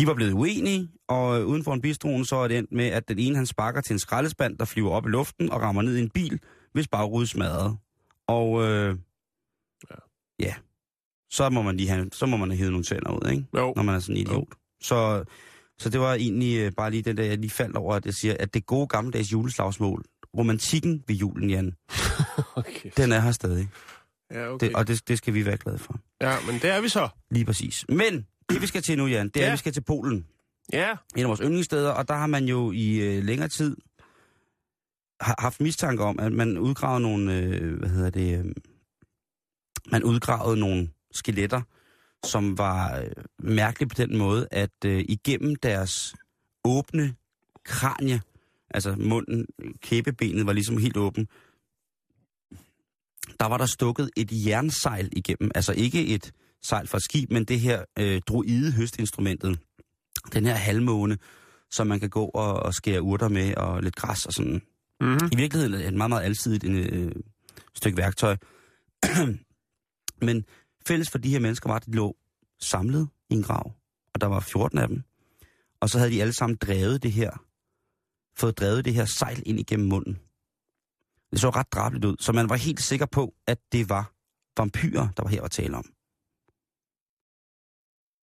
De var blevet uenige, og øh, uden for en bistroen, så er det endt med, at den ene han sparker til en skraldespand, der flyver op i luften og rammer ned i en bil, hvis bagrude smadret. Og øh, Ja. ja, så må man lige have, så må man have nogle tænder ud, ikke? Jo. når man er sådan en idiot. Så, så det var egentlig øh, bare lige den der, jeg lige faldt over, at jeg siger, at det gode gammeldags juleslagsmål, romantikken ved julen, Jan, Okay. den er her stadig. Ja, okay. Det, og det, det skal vi være glade for. Ja, men det er vi så. Lige præcis. Men det vi skal til nu, Jan, det er, Ja. at vi skal til Polen. Ja. en af vores yndlingssteder, og der har man jo i øh, længere tid ha- haft mistanke om, at man udgravede nogle, øh, hvad hedder det, øh, man udgravede nogle skeletter, som var øh, mærkelige på den måde, at øh, igennem deres åbne kranie, altså munden, kæbebenet var ligesom helt åben, der var der stukket et jernsejl igennem, altså ikke et sejl fra et skib, men det her øh, druide høstinstrumentet, den her halvmåne, som man kan gå og, og skære urter med, og lidt græs og sådan. Mm-hmm. I virkeligheden er det et meget, meget alsidigt øh, stykke værktøj. Men fælles for de her mennesker var, at de lå samlet i en grav, og der var 14 af dem. Og så havde de alle sammen drevet det her, fået drevet det her sejl ind igennem munden. Det så ret drabeligt ud, så man var helt sikker på, at det var vampyrer, der var her at tale om.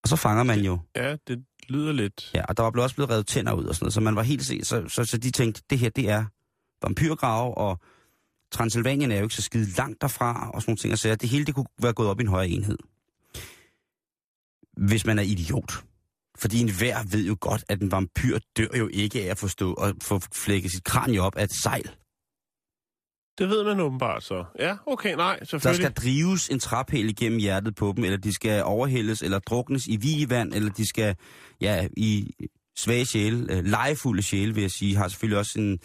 Og så fanger man jo Ja, det lyder lidt... Ja, og der var også blevet revet tænder ud og sådan noget, så man var helt set, så, så, så de tænkte, det her, det er vampyrgrave, og Transylvanien er jo ikke så skide langt derfra, og sådan nogle ting, og så det hele, det kunne være gået op i en højere enhed. Hvis man er idiot. Fordi en hver ved jo godt, at en vampyr dør jo ikke af at få, stå, og få flækket sit kranie op af et sejl. Det ved man åbenbart så. Ja, okay, nej, Der selvfølgelig. skal drives en traphæl igennem hjertet på dem, eller de skal overhældes, eller druknes i vigevand, eller de skal, ja, i svage sjæle, øh, legefulde sjæle, vil jeg sige, har selvfølgelig også en,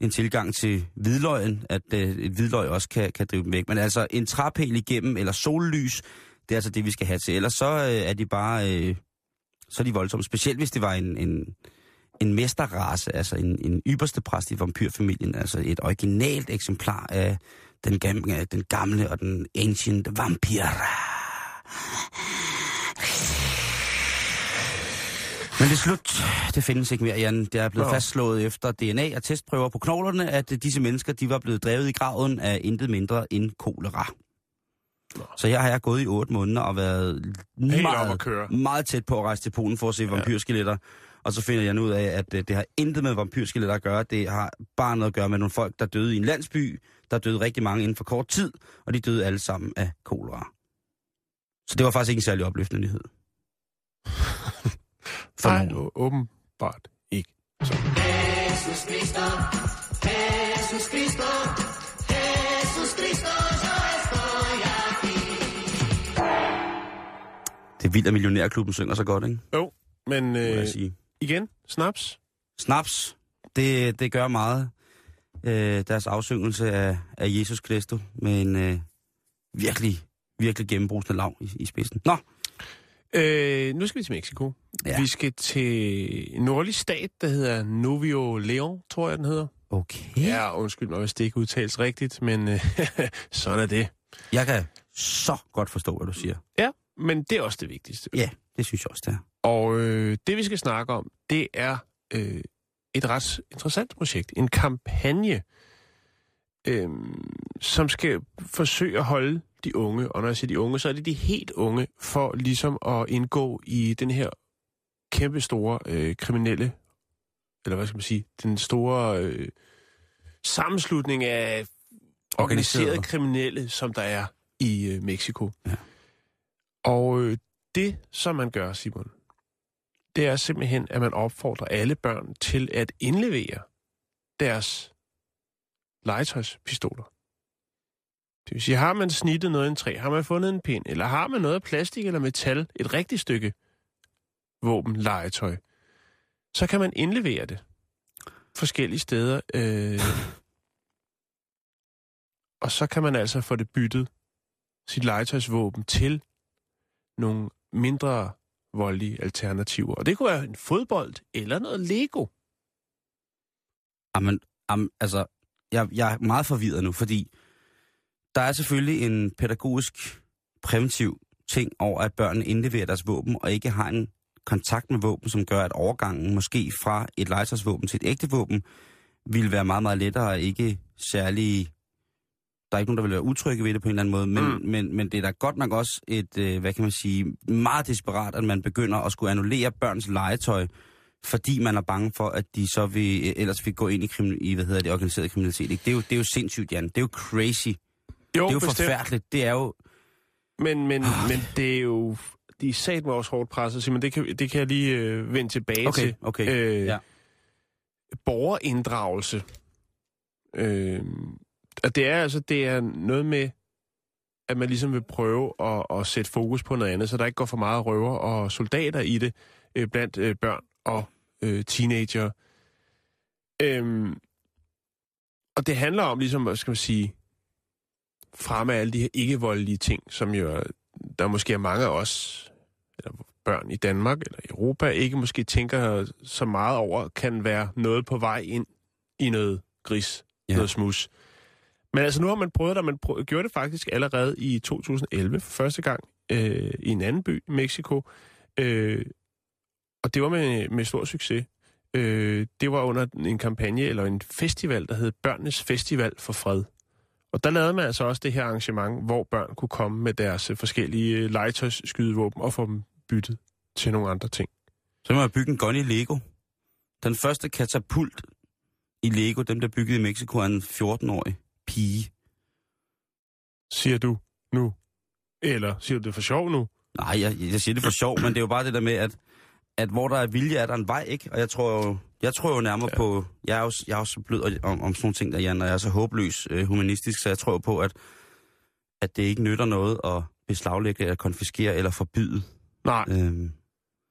en tilgang til hvidløgen, at øh, et hvidløg også kan, kan drive dem væk. Men altså en traphæl igennem, eller sollys, det er altså det, vi skal have til. Ellers så øh, er de bare, øh, så er de voldsomme. Specielt hvis det var en, en, en mesterrace, altså en, en ypperste præst i vampyrfamilien, altså et originalt eksemplar af den gamle, den gamle og den ancient vampyr. Men det er slut. Det findes ikke mere, Jan. Det er blevet Nå. fastslået efter DNA og testprøver på knoglerne, at disse mennesker de var blevet drevet i graven af intet mindre end kolera. Så her har jeg gået i otte måneder og været Helt meget, meget tæt på at rejse til Polen for at se vampyrskeletter. Og så finder jeg nu ud af, at øh, det har intet med vampyrskeletter at gøre. Det har bare noget at gøre med nogle folk, der døde i en landsby. Der døde rigtig mange inden for kort tid, og de døde alle sammen af kolera. Så det var faktisk ikke en særlig opløftende nyhed. For Nej, nogen. åbenbart ikke. Så. Det er vildt, at Millionærklubben synger så godt, ikke? Jo, men øh, sige. Igen, snaps. Snaps, det, det gør meget. Øh, deres afsyngelse af, af Jesus Kristus med en øh, virkelig, virkelig gennembrusende lav i, i spidsen. Nå, Øh, nu skal vi til Mexico. Ja. Vi skal til en nordlig stat, der hedder Novio León, tror jeg, den hedder. okay. Ja, undskyld mig, hvis det ikke udtales rigtigt, men øh, sådan er det. Jeg kan så godt forstå, hvad du siger. Ja, men det er også det vigtigste. Ja, det synes jeg også, det er. Og øh, det, vi skal snakke om, det er øh, et ret interessant projekt. En kampagne, øh, som skal forsøge at holde de unge, og når jeg siger de unge, så er det de helt unge, for ligesom at indgå i den her kæmpe store øh, kriminelle, eller hvad skal man sige, den store øh, sammenslutning af organiserede Organiseret. kriminelle, som der er i øh, Mexico. Ja. Og øh, det, som man gør, Simon, det er simpelthen, at man opfordrer alle børn til at indlevere deres legetøjspistoler. Det vil sige, har man snittet noget i en træ, har man fundet en pind, eller har man noget af plastik eller metal, et rigtigt stykke våben, legetøj, så kan man indlevere det forskellige steder. Øh, og så kan man altså få det byttet, sit legetøjsvåben, til nogle mindre voldelige alternativer. Og det kunne være en fodbold eller noget Lego. Jamen, am, altså, jeg, jeg er meget forvirret nu, fordi der er selvfølgelig en pædagogisk præventiv ting over, at børnene indleverer deres våben og ikke har en kontakt med våben, som gør, at overgangen måske fra et legetøjsvåben til et ægte våben ville være meget, meget lettere og ikke særlig... Der er ikke nogen, der vil være utrygge ved det på en eller anden måde, men, mm. men, men det er da godt nok også et, øh, hvad kan man sige, meget desperat, at man begynder at skulle annullere børns legetøj, fordi man er bange for, at de så vil, øh, ellers vil gå ind i, krimin, i hvad hedder det, organiseret kriminalitet. Ikke? Det, er jo, det er jo sindssygt, Jan. Det er jo crazy. Jo, det er jo bestemt. forfærdeligt. Det er jo... Men, men, Ah. men det er jo... De er sat med også hårdt presset, Simon. Det kan, det kan jeg lige øh, vende tilbage Okay, til. okay. Øh, Ja. Borgerinddragelse. Øh, og det er altså det er noget med, at man ligesom vil prøve at, at sætte fokus på noget andet, så der ikke går for meget røver og soldater i det øh, blandt øh, børn og øh, teenager. Øhm, og det handler om ligesom, hvad skal man sige, fremme af alle de her ikke-voldelige ting, som jo, er- der måske er mange af os, eller børn i Danmark eller i Europa, ikke måske tænker så meget over, kan være noget på vej ind i noget gris, ja. noget smus. Men altså nu har man prøvet det, og man prø- gjorde det faktisk allerede i 2011 for første gang øh, i en anden by, Mexico. Øh, og det var med, med stor succes. Øh, det var under en kampagne eller en festival, der hed Børnenes Festival for Fred. Og der lavede man altså også det her arrangement, hvor børn kunne komme med deres øh, forskellige øh, legetøjsskydevåben og få dem byttet til nogle andre ting. Så må jeg bygge en gun i Lego. Den første katapult i Lego, dem der bygget i Mexico, er en 14-årig pige. Siger du nu? Eller siger du det for sjov nu? Nej, jeg, jeg siger det for sjov, men det er jo bare det der med, at, at hvor der er vilje, er der en vej, ikke? Og jeg tror jo, jeg tror jo nærmere ja. på... Jeg er jo, jeg er jo så blød om, om sådan nogle ting, der, Jan, og jeg er så håbløs øh, humanistisk, så jeg tror på, at, at det ikke nytter noget at beslaglægge, eller konfiskere, eller forbyde. Nej, Øhm,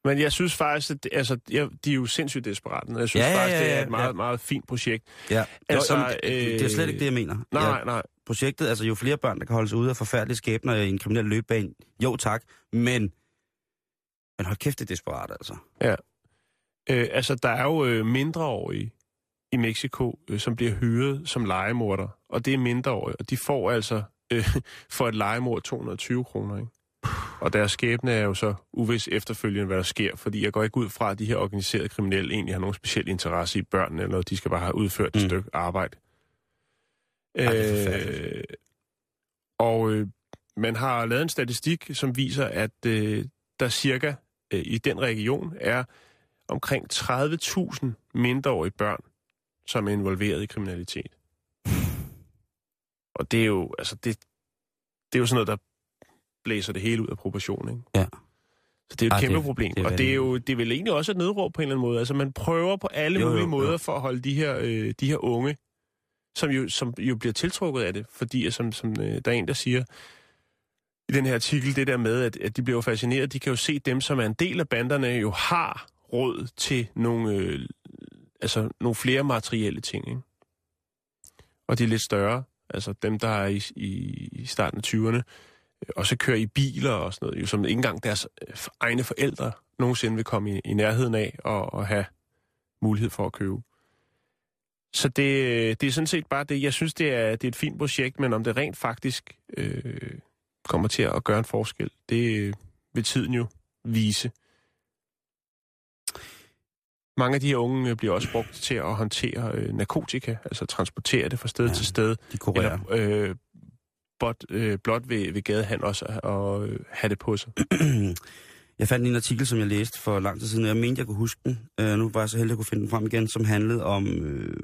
men jeg synes faktisk, at det, altså, jeg, de er jo sindssygt desperate. Jeg synes Ja, ja, faktisk, det ja, er ja, et meget, ja. meget fint projekt. ja. Altså, Altså, jo, det, det er slet ikke det, jeg mener. Nej, jeg, nej, projektet, altså jo flere børn, der kan holde sig ude af forfærdelige skæbner i en kriminel løbebane, jo tak, men, men hold kæft, det er desperat, altså. Øh, altså, der er jo øh, mindreårige i Mexico, øh, som bliver hyret som legemorder, og det er mindreårige, og de får altså øh, for et legemord 220 kroner, ikke? Og deres skæbne er jo så uvis efterfølgende, hvad der sker, fordi jeg går ikke ud fra, at de her organiserede kriminelle egentlig har nogen speciel interesse i børnene, eller de skal bare have udført et Mm. stykke arbejde. Ej. Øh, og øh, man har lavet en statistik, som viser, at øh, der cirka øh, i den region er omkring 30.000 mindreårige børn, som er involveret i kriminalitet. Og det er jo, altså det, det er jo sådan noget, der blæser det hele ud af proportion, ikke? Ja. Så det er jo et Ej, kæmpe det- problem. det er og det er jo det er vel egentlig også et nødråb på en eller anden måde. Altså man prøver på alle Jo, jo, jo, mulige jo. måder for at holde de her, øh, de her unge, som jo, som jo bliver tiltrukket af det. Fordi som, som øh, der er en, der siger i den her artikel, det der med, at, at de bliver jo fascineret. De kan jo se dem, som er en del af banderne, jo har råd til nogle, øh, altså nogle flere materielle ting. Ikke? Og de er lidt større. Altså dem, der er i, i, i starten af 20'erne, øh, og så kører i biler og sådan noget, jo, som ikke engang deres øh, egne forældre nogensinde vil komme i, i nærheden af og, og have mulighed for at købe. Så det, det er sådan set bare det. Jeg synes, det er, det er et fint projekt, men om det rent faktisk øh, kommer til at gøre en forskel, det øh, vil tiden jo vise. Mange af de her unge øh, bliver også brugt til at håndtere øh, narkotika, altså transportere det fra sted Ja, ja, til sted, De kurerer. eller øh, blot, øh, blot ved, ved gadehandel også at og, øh, have det på sig. Jeg fandt en artikel, som jeg læste for lang tid siden, og jeg mente, jeg kunne huske den. Uh, nu var jeg så heldig at kunne finde den frem igen, som handlede om, øh,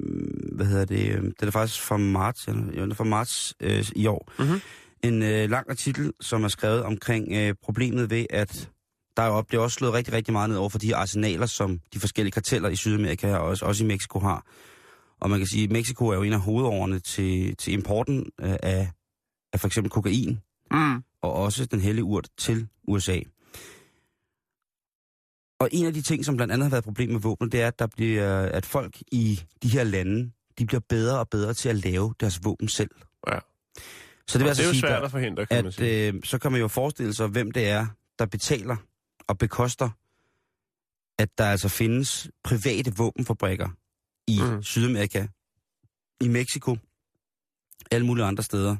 hvad hedder det, øh, det er faktisk fra marts, ja, jo, det er fra marts øh, i år. Mhm. En øh, lang artikel, som er skrevet omkring øh, problemet ved, at der er jo bliver også slået rigtig, rigtig meget ned over for de her arsenaler, som de forskellige karteller i Sydamerika og også, også i Mexico har. Og man kan sige, at Mexico er jo en af hovedårene til, til importen øh, af, af for eksempel kokain, Mm. og også den hellige urt til USA. Og en af de ting, som blandt andet har været et problem med våben, det er, at, der bliver, at folk i de her lande, de bliver bedre og bedre til at lave deres våben selv. Ja. Så det vil altså det er jo sige, svært der, at forhindre, kan man sige. at øh, så kan man jo forestille sig, hvem det er, der betaler og bekoster, at der altså findes private våbenfabrikker i mm. Sydamerika, i Mexico, alle mulige andre steder,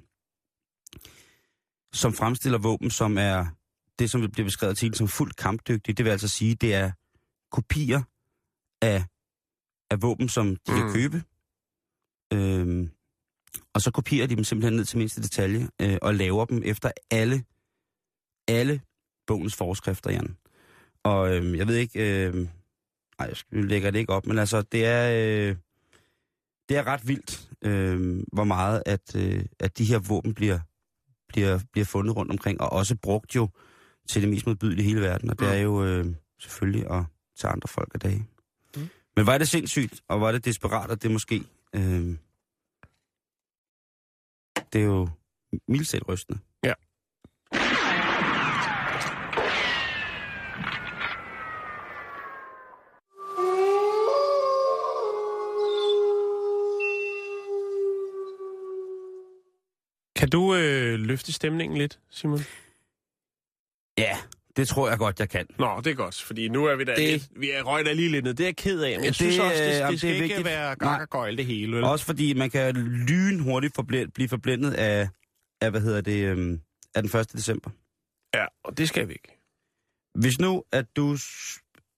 som fremstiller våben, som er det, som bliver beskrevet til som fuldt kampdygtige. Det vil altså sige, det er kopier af, af våben, som de mm. kan købe. Øhm, og så kopierer de dem simpelthen ned til mindste detalje, øh, og laver dem efter alle, alle bogens forskrifter, Jan. Og øh, jeg ved ikke, øh, nej, jeg lægger det ikke op, men altså, det er, øh, det er ret vildt, øh, hvor meget, at, øh, at de her våben bliver, bliver, bliver fundet rundt omkring, og også brugt jo til det mest modbydelige i hele verden, og det Mm. er jo øh, selvfølgelig at tage andre folk af dage. Mm. Men var det sindssygt, og var det desperat, at det måske... Øh, det er jo mildt rystende. Ja. Kan du øh, løfte stemningen lidt, Simon? Ja, det tror jeg godt, jeg kan. Nå, det er godt, fordi nu er vi da Det- det... lidt, vi er røget lige lidt ned. Det er jeg ked af, men jeg Det, synes også, det, jamen, det skal det er ikke vigtigt. være Nej. gakkagøjl det hele. Vel? Også fordi man kan lynhurtigt forblind, blive forblændet af, af, hvad hedder det, øhm, af den 1. december. Ja, og det skal vi ikke. Hvis nu, at du...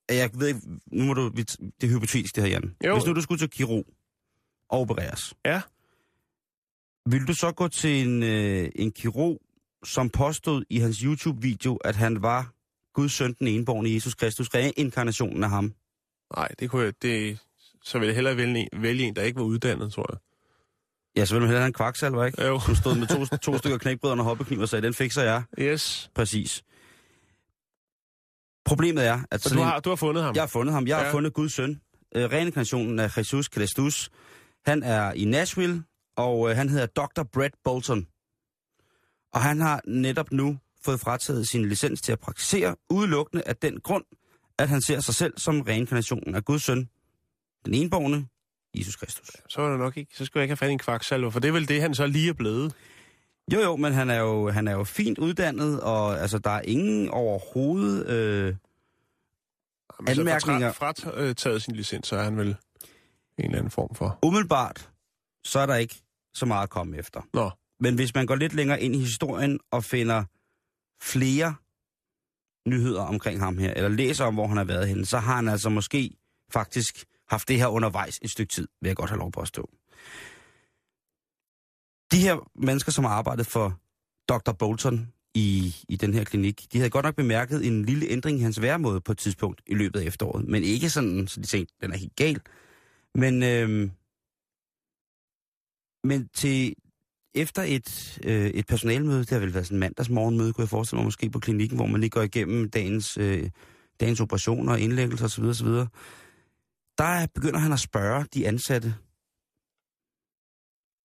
Jeg ved ikke, nu må du... Det er hypotetisk, det her, Jan. Jo. Hvis nu du skulle til kirurg og opereres. Ja. Vil du så gå til en, øh, en kirurg, som påstod i hans YouTube-video, at han var Guds søn, den enborgne Jesus Kristus, reinkarnationen af ham? Nej, det kunne jeg, det, så ville jeg hellere vælge en, vælge en, der ikke var uddannet, tror jeg. Ja, så vil man hellere have en kvaksalver, ikke? Jo. Som stod med to, to stykker knækbrød og hoppekniv og sagde, den fikser jeg. Yes. Præcis. Problemet er, at Så du har, du har fundet ham? jeg har fundet ham. Jeg har Ja. fundet Guds søn. Øh, reinkarnationen af Jesus Kristus. Han er i Nashville, og øh, han hedder Dr. Brett Bolton. Og han har netop nu fået frataget sin licens til at praktisere udelukkende af den grund, at han ser sig selv som reinkarnationen af Guds søn, den enborgne, Jesus Kristus. Så er det nok ikke. Så skulle jeg ikke have i en kvaksalver, for det er vel det, han så lige er blevet. Jo, jo, men han er jo, han er jo fint uddannet, og altså, der er ingen overhovedet... Øh, Anmærkninger. Så frataget sin licens, så er han vel en eller anden form for... umiddelbart, så er der ikke så meget at komme efter. Nå, Men hvis man går lidt længere ind i historien og finder flere nyheder omkring ham her, eller læser om, hvor han har været henne, så har han altså måske faktisk haft det her undervejs et stykke tid, vil jeg godt have lov på at stå. De her mennesker, som har arbejdet for Dr. Bolton i, i den her klinik, de havde godt nok bemærket en lille ændring i hans væremåde på et tidspunkt i løbet af efteråret, men ikke sådan, så de tænkte, den er helt gal. Men, øhm, men til, efter et, øh, et personalmøde, det har vel været sådan en mandagsmorgenmøde, kunne jeg forestille mig måske på klinikken, hvor man lige går igennem dagens, øh, dagens operationer, indlæggelser osv. osv. Der begynder han at spørge de ansatte,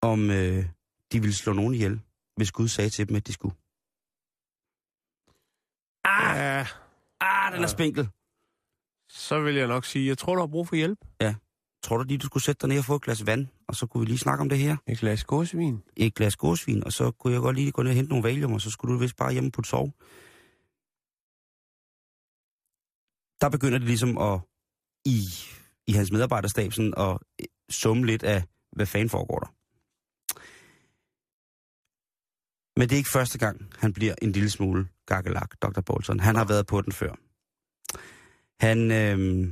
om øh, de ville slå nogen ihjel, hvis Gud sagde til dem, at de skulle. Ah, Ja, ah den er Ja. spinkel. så vil jeg nok sige, jeg tror, du har brug for hjælp. Tror du lige, du skulle sætte dig ned og få et glas vand, og så kunne vi lige snakke om det her? Et glas gåsevin. Et glas gåsvin, og så kunne jeg godt lige gå ned og hente nogle valium, og så skulle du vist bare hjemme på et sove. Der begynder det ligesom at, i, i hans medarbejderstab, sådan at øh, summe lidt af, hvad fanden foregår der. Men det er ikke første gang, han bliver en lille smule gakkelak, Dr. Bolton. Han har været på den før. Han, øh,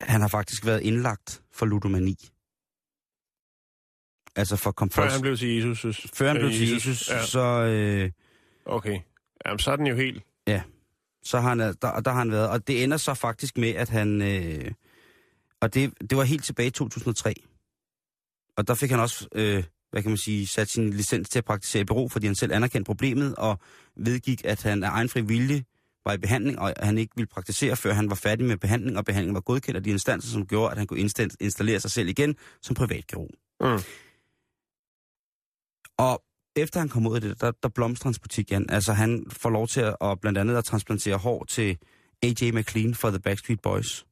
han har faktisk været indlagt for ludomani. Altså for Før komfort. han blev til Jesus. Før han øh, blev til Jesus, Ja, så, øh, okay. Jamen, så er den jo helt... så har han, der, der har han været. Og det ender så faktisk med, at han... Øh, og det, det var helt tilbage i 2003. Og der fik han også, øh, hvad kan man sige, sat sin licens til at praktisere i bureau, fordi han selv anerkendte problemet og vedgik, at han af egen fri vilje var i behandling, og han ikke ville praktisere, før han var færdig med behandling, og behandlingen var godkendt af de instanser, som gjorde, at han kunne insta- installere sig selv igen som privatkirurg. Mm. Og efter han kom ud af det, der, der blomstrer hans butik igen. Altså han får lov til at, og blandt andet at transplantere hår til AJ McLean for The Backstreet Boys.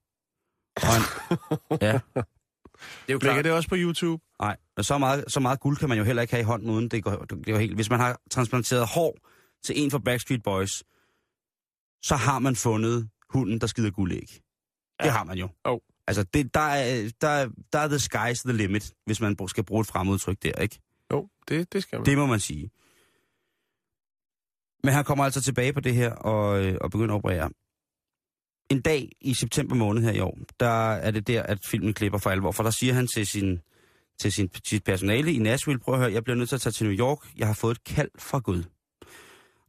Og han, ja. Det er jo Ligger klart. det også på YouTube? Nej, og så meget, så meget guld kan man jo heller ikke have i hånden, uden det går, det går helt. Hvis man har transplanteret hår til en fra Backstreet Boys, så har man fundet hunden, der skider guldæg. Det Ja. har man jo. Jo. Altså, det, der, er, der, er- der er the sky's the limit, hvis man skal bruge et fremudtryk der, ikke? Jo, det, det skal man. Det må man sige. Men han kommer altså tilbage på det her og, øh, og begynder at operere. En dag i september måned her i år, der er det der, at filmen klipper for alvor, for der siger han til sin til sin, sit personale i Nashville, prøv at høre, jeg bliver nødt til at tage til New York, jeg har fået et kald fra Gud.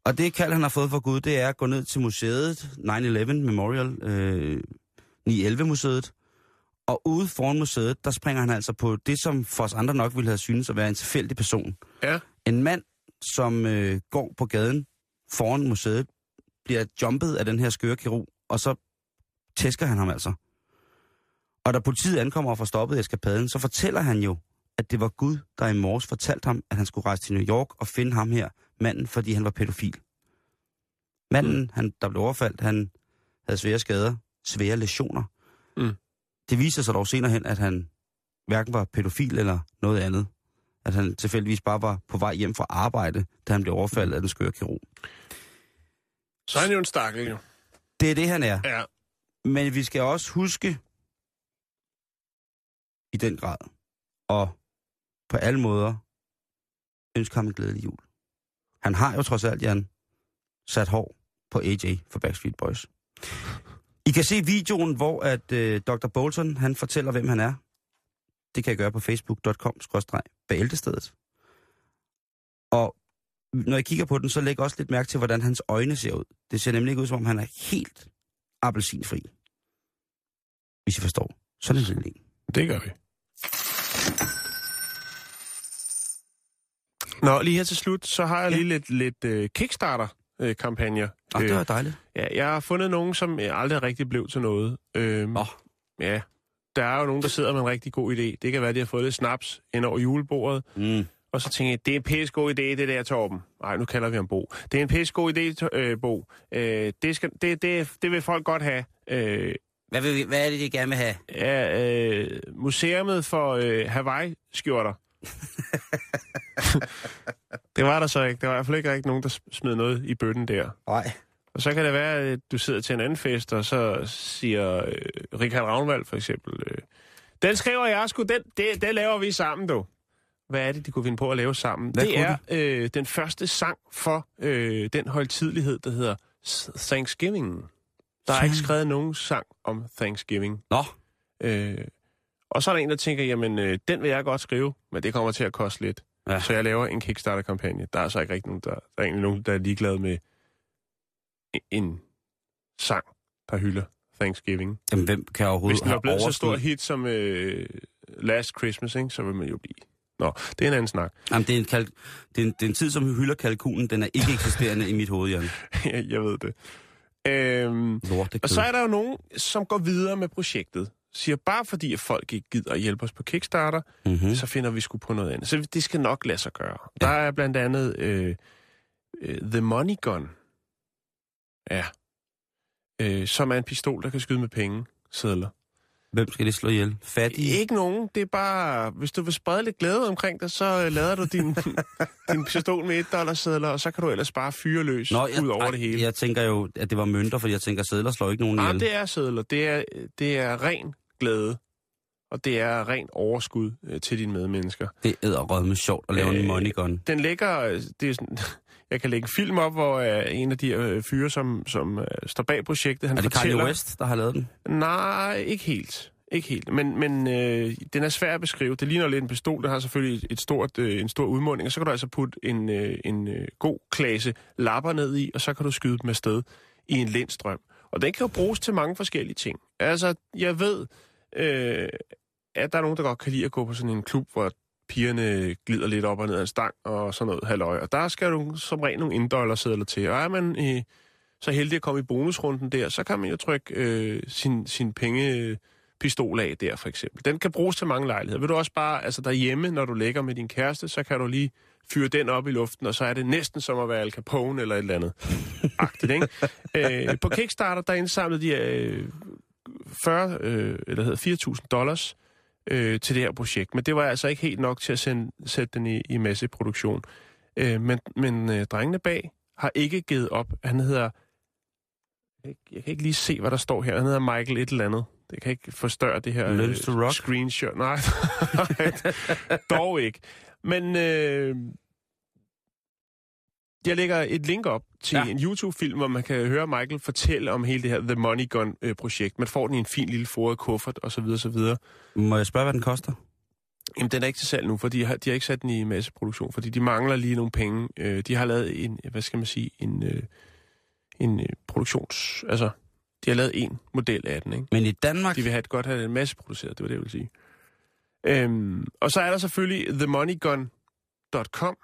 Og det kald, han har fået fra Gud, det er at gå ned til museet, 9-11 Memorial, øh, 9-11-museet, og ude foran museet, der springer han altså på det, som for os andre nok ville have synes at være en tilfældig person. Ja. En mand, som øh, går på gaden foran museet, bliver jumpet af den her skøre kirurg, og så tæsker han ham altså. Og da politiet ankommer og får stoppet eskapaden, så fortæller han jo, at det var Gud, der i morges fortalte ham, at han skulle rejse til New York og finde ham her, manden, fordi han var pædofil. Manden, han, der blev overfaldt, han havde svære skader, svære lesioner. Mm. Det viser sig dog senere hen, at han hverken var pædofil eller noget andet. At han tilfældigvis bare var på vej hjem fra arbejde, da han blev overfaldet af den skøre kirurg. Så er han jo en stakkel, jo. Det er det, han er. Ja. Men vi skal også huske i den grad, og på alle måder ønske ham en glædelig jul. Han har jo trods alt, Jan, sat hår på AJ for Backstreet Boys. I kan se videoen, hvor at øh, Dr. Bolton, han fortæller, hvem han er. Det kan jeg gøre på facebook.com-bæltestedet. Og når jeg kigger på den, så læg også lidt mærke til, hvordan hans øjne ser ud. Det ser nemlig ikke ud, som om han er helt appelsinfri. Hvis I forstår. Sådan er det. en. Det gør vi. Nå, lige her til slut, så har jeg lige lidt, lidt uh, Kickstarter-kampagner. Og det var dejligt. ja, jeg har fundet nogen, som øh, aldrig rigtig blev til noget. Øhm, Åh. Ja, der er jo nogen, der sidder med en rigtig god idé. Det kan være, at de har fået lidt snaps ind over julebordet. Mm. Og så tænker jeg, det er en pisse god idé, det der, Torben. Nej, nu kalder vi ham Bo. Det er en pisse god idé, øh, Bo. Øh, det, skal, det, det, det vil folk godt have. Øh, Hvad, vil, vi- hvad er det, de gerne vil have? Ja, øh, museumet for øh, Hawaii-skjorter. det var der så ikke. Der var i hvert fald ikke rigtig nogen, der smed noget i bøtten der. Nej. Og så kan det være, at du sidder til en anden fest, og så siger øh, Richard Ravnvald for eksempel, øh, den skriver jeg sgu, den, det, det laver vi sammen, du. hvad er det, de kunne finde på at lave sammen? Hvad det er øh, den første sang for øh, den højtidlighed, der hedder Thanksgiving. Der er ikke skrevet nogen sang om Thanksgiving. Nå, Øh, og så er der en, der tænker, jamen, øh, den vil jeg godt skrive, men det kommer til at koste lidt. Ja. Så jeg laver en Kickstarter-kampagne. Der er så ikke rigtig nogen, der, der er egentlig nogen, der er ligeglade med en, sang, der hylder Thanksgiving. jamen, hvem kan Hvis overhovedet den var blevet så overskud? stor hit som øh, Last Christmas, ikke, så vil man jo blive... Nå, det er en anden snak. Jamen, det er, en kalk... det, er en, det er en tid, som hylder kalkunen. Den er ikke eksisterende i mit hoved, Jan. jeg ved det. Øhm, Lorte og så er der jo nogen, som går videre med projektet. Siger, bare fordi at folk ikke gider at hjælpe os på Kickstarter, mm-hmm. så finder vi sgu på noget andet. Så det skal nok lade sig gøre. Ja. Der er blandt andet øh, øh, The Money Gun. Ja. Øh, som er en pistol, der kan skyde med penge. Sædler. Hvem skal det slå ihjel? Fattige? Ikke nogen. Det er bare, hvis du vil sprede lidt glæde omkring dig, så øh, lader du din, din pistol med et dollar sædler, og så kan du ellers bare fyre løs Nå, ud over ej, det hele. Jeg tænker jo, at det var mønter, fordi jeg tænker, at sædler slår ikke nogen Nej, ihjel. det er sædler. Det er, det er ren glæde. Og det er ren overskud øh, til dine medmennesker. Det er med sjovt at lave Øh, en money gun. Den ligger... øh, Det er sådan, jeg kan lægge en film op, hvor øh, en af de øh, fyre, som, som øh, står bag projektet, han Er det fortæller... Kanye West, der har lavet den? Nej, ikke helt. Ikke helt. Men, men øh, den er svær at beskrive. Det ligner lidt en pistol. Den har selvfølgelig et, et stort, øh, en stor udmunding. Og så kan du altså putte en, øh, en øh, god klasse lapper ned i, og så kan du skyde dem afsted i en lindstrøm. Og den kan jo bruges til mange forskellige ting. Altså, jeg ved, øh, at der er nogen, der godt kan lide at gå på sådan en klub, hvor pigerne glider lidt op og ned ad en stang og sådan noget halvøj. Og der skal du som regel nogle inddollarsedler til. Og er man øh, så heldig at komme i bonusrunden der, så kan man jo trykke øh, sin, sin penge pistol af der, for eksempel. Den kan bruges til mange lejligheder. Vil du også bare, altså derhjemme, når du ligger med din kæreste, så kan du lige fyre den op i luften, og så er det næsten som at være Al Capone eller et eller andet. Agtigt, ikke? Øh, på Kickstarter, der indsamlede de øh, 40, øh, eller hedder 4.000 dollars øh, til det her projekt. Men det var altså ikke helt nok til at sende, sætte den i, i masseproduktion. Øh, men men øh, drengene bag har ikke givet op. Han hedder... Jeg, kan ikke lige se, hvad der står her. Han hedder Michael et eller andet. Det kan ikke forstørre det her rock? screenshot. Nej, dog ikke. Men øh, jeg lægger et link op til Ja. en YouTube-film, hvor man kan høre Michael fortælle om hele det her The Money Gun-projekt. Man får den i en fin lille foret kuffert osv. osv. Må jeg spørge, hvad den koster? Jamen, den er ikke til salg nu, for de har, de har ikke sat den i masseproduktion, fordi de mangler lige nogle penge. Øh, de har lavet en, hvad skal man sige, en, øh, en øh, produktions... Altså, de har lavet en model af den, ikke? Men i Danmark... De vil have et godt have den masseproduceret, det var det, jeg ville sige. Øhm, og så er der selvfølgelig themoneygun.com,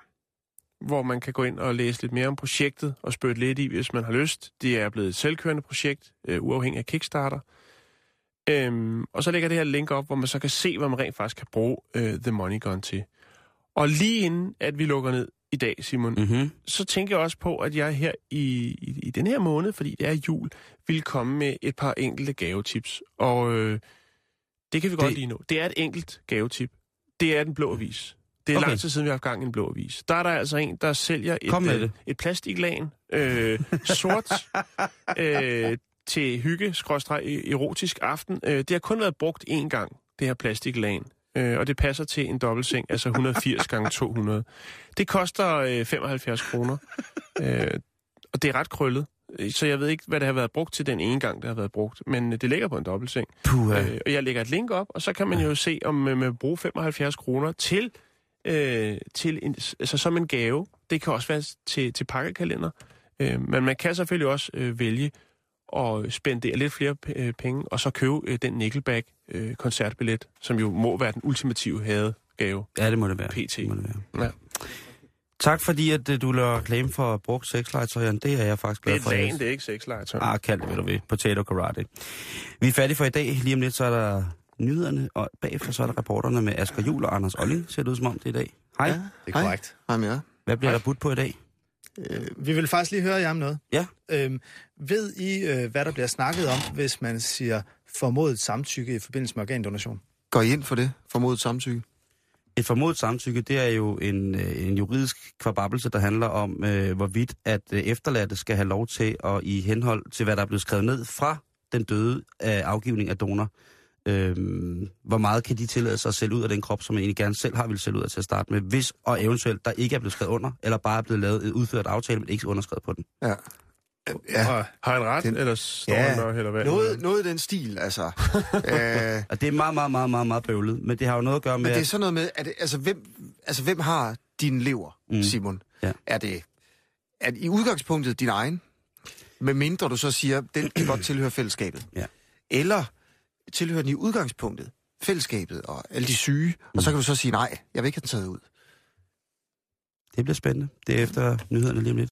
hvor man kan gå ind og læse lidt mere om projektet og spørge lidt i, hvis man har lyst. Det er blevet et selvkørende projekt, øh, uafhængig af Kickstarter. Øhm, og så lægger det her link op, hvor man så kan se, hvad man rent faktisk kan bruge øh, The Money Gun til. Og lige inden, at vi lukker ned i dag, Simon, Mm-hmm. så tænker jeg også på, at jeg her i, i, i den her måned, fordi det er jul, vil komme med et par enkelte gavetips. Og øh, det kan vi godt Det- lige nå. Det er et enkelt gavetip. Det er den blå avis. Det er Okay. lang tid siden, vi har haft gang i en blå avis. Der er der altså en, der sælger Kom et, med øh, det. et plastiklag, øh, sort, øh, til hygge, skråstreg, erotisk aften. Øh, det har kun været brugt én gang, det her plastiklag. Øh, og det passer til en dobbeltseng, altså 180 gange 200. Det koster øh, 75 kroner. Øh, og det er ret krøllet. Øh, Så jeg ved ikke, hvad det har været brugt til den ene gang, det har været brugt. Men øh, det ligger på en dobbeltseng. Puh, Øh, og jeg lægger et link op, og så kan man jo se, om man vil bruge 75 kroner til, øh, til en, altså som en gave. Det kan også være til, til pakkekalender. Øh, men man kan selvfølgelig også øh, vælge at spendere lidt flere øh, penge, og så købe øh, den Nickelback øh, koncertbillet, som jo må være den ultimative hadegave. Ja, det må det være. PT. Det må det være. Ja. Tak fordi, at øh, du lader reklame for brugt sexlegetøj. Det er jeg faktisk Det glad er for. et Jeg- lagen, det er ikke sexlegetøj. Ah, kald det, hvad du vil. Potato karate. Vi er færdige for i dag. Lige om lidt, så er der nyhederne, og bagefter så er der reporterne med Asger Jul og Anders Olling, ser det ud som om det er i dag. Hej, ja. det er korrekt. Hej med jer. hvad bliver der budt på i dag? Øh, vi vil faktisk lige høre jer om noget. Ja. Øhm, ved I, øh, hvad der bliver snakket om, hvis man siger formodet samtykke i forbindelse med organdonation? Går I ind for det? Formodet samtykke? Et formodet samtykke, det er jo en, øh, en juridisk kvababelse, der handler om, øh, hvorvidt at efterladte skal have lov til, at i henhold til, hvad der er blevet skrevet ned fra den døde øh, afgivning af donor, Øhm, hvor meget kan de tillade sig at sælge ud af den krop, som man egentlig gerne selv har ville sælge ud af til at starte med, hvis og eventuelt der ikke er blevet skrevet under, eller bare er blevet lavet et udført aftale, men ikke underskrevet på den. Ja. Ja, Har han ret, Den- eller står Ja, han der, eller hvad? noget, noget i den stil, altså. øh, Og det er meget, meget, meget, meget, meget bøvlet, men det har jo noget at gøre med, men det er sådan noget med, at altså, hvem, altså, hvem har din lever, Mm. mm. Simon? Ja. Er det er det i udgangspunktet din egen, med mindre du så siger, den kan godt tilhøre fællesskabet? Ja. Eller tilhører den i udgangspunktet fællesskabet og alle de syge, og så kan du så sige, nej, jeg vil ikke have den taget ud. det bliver spændende. Det er efter nyhederne lige om lidt.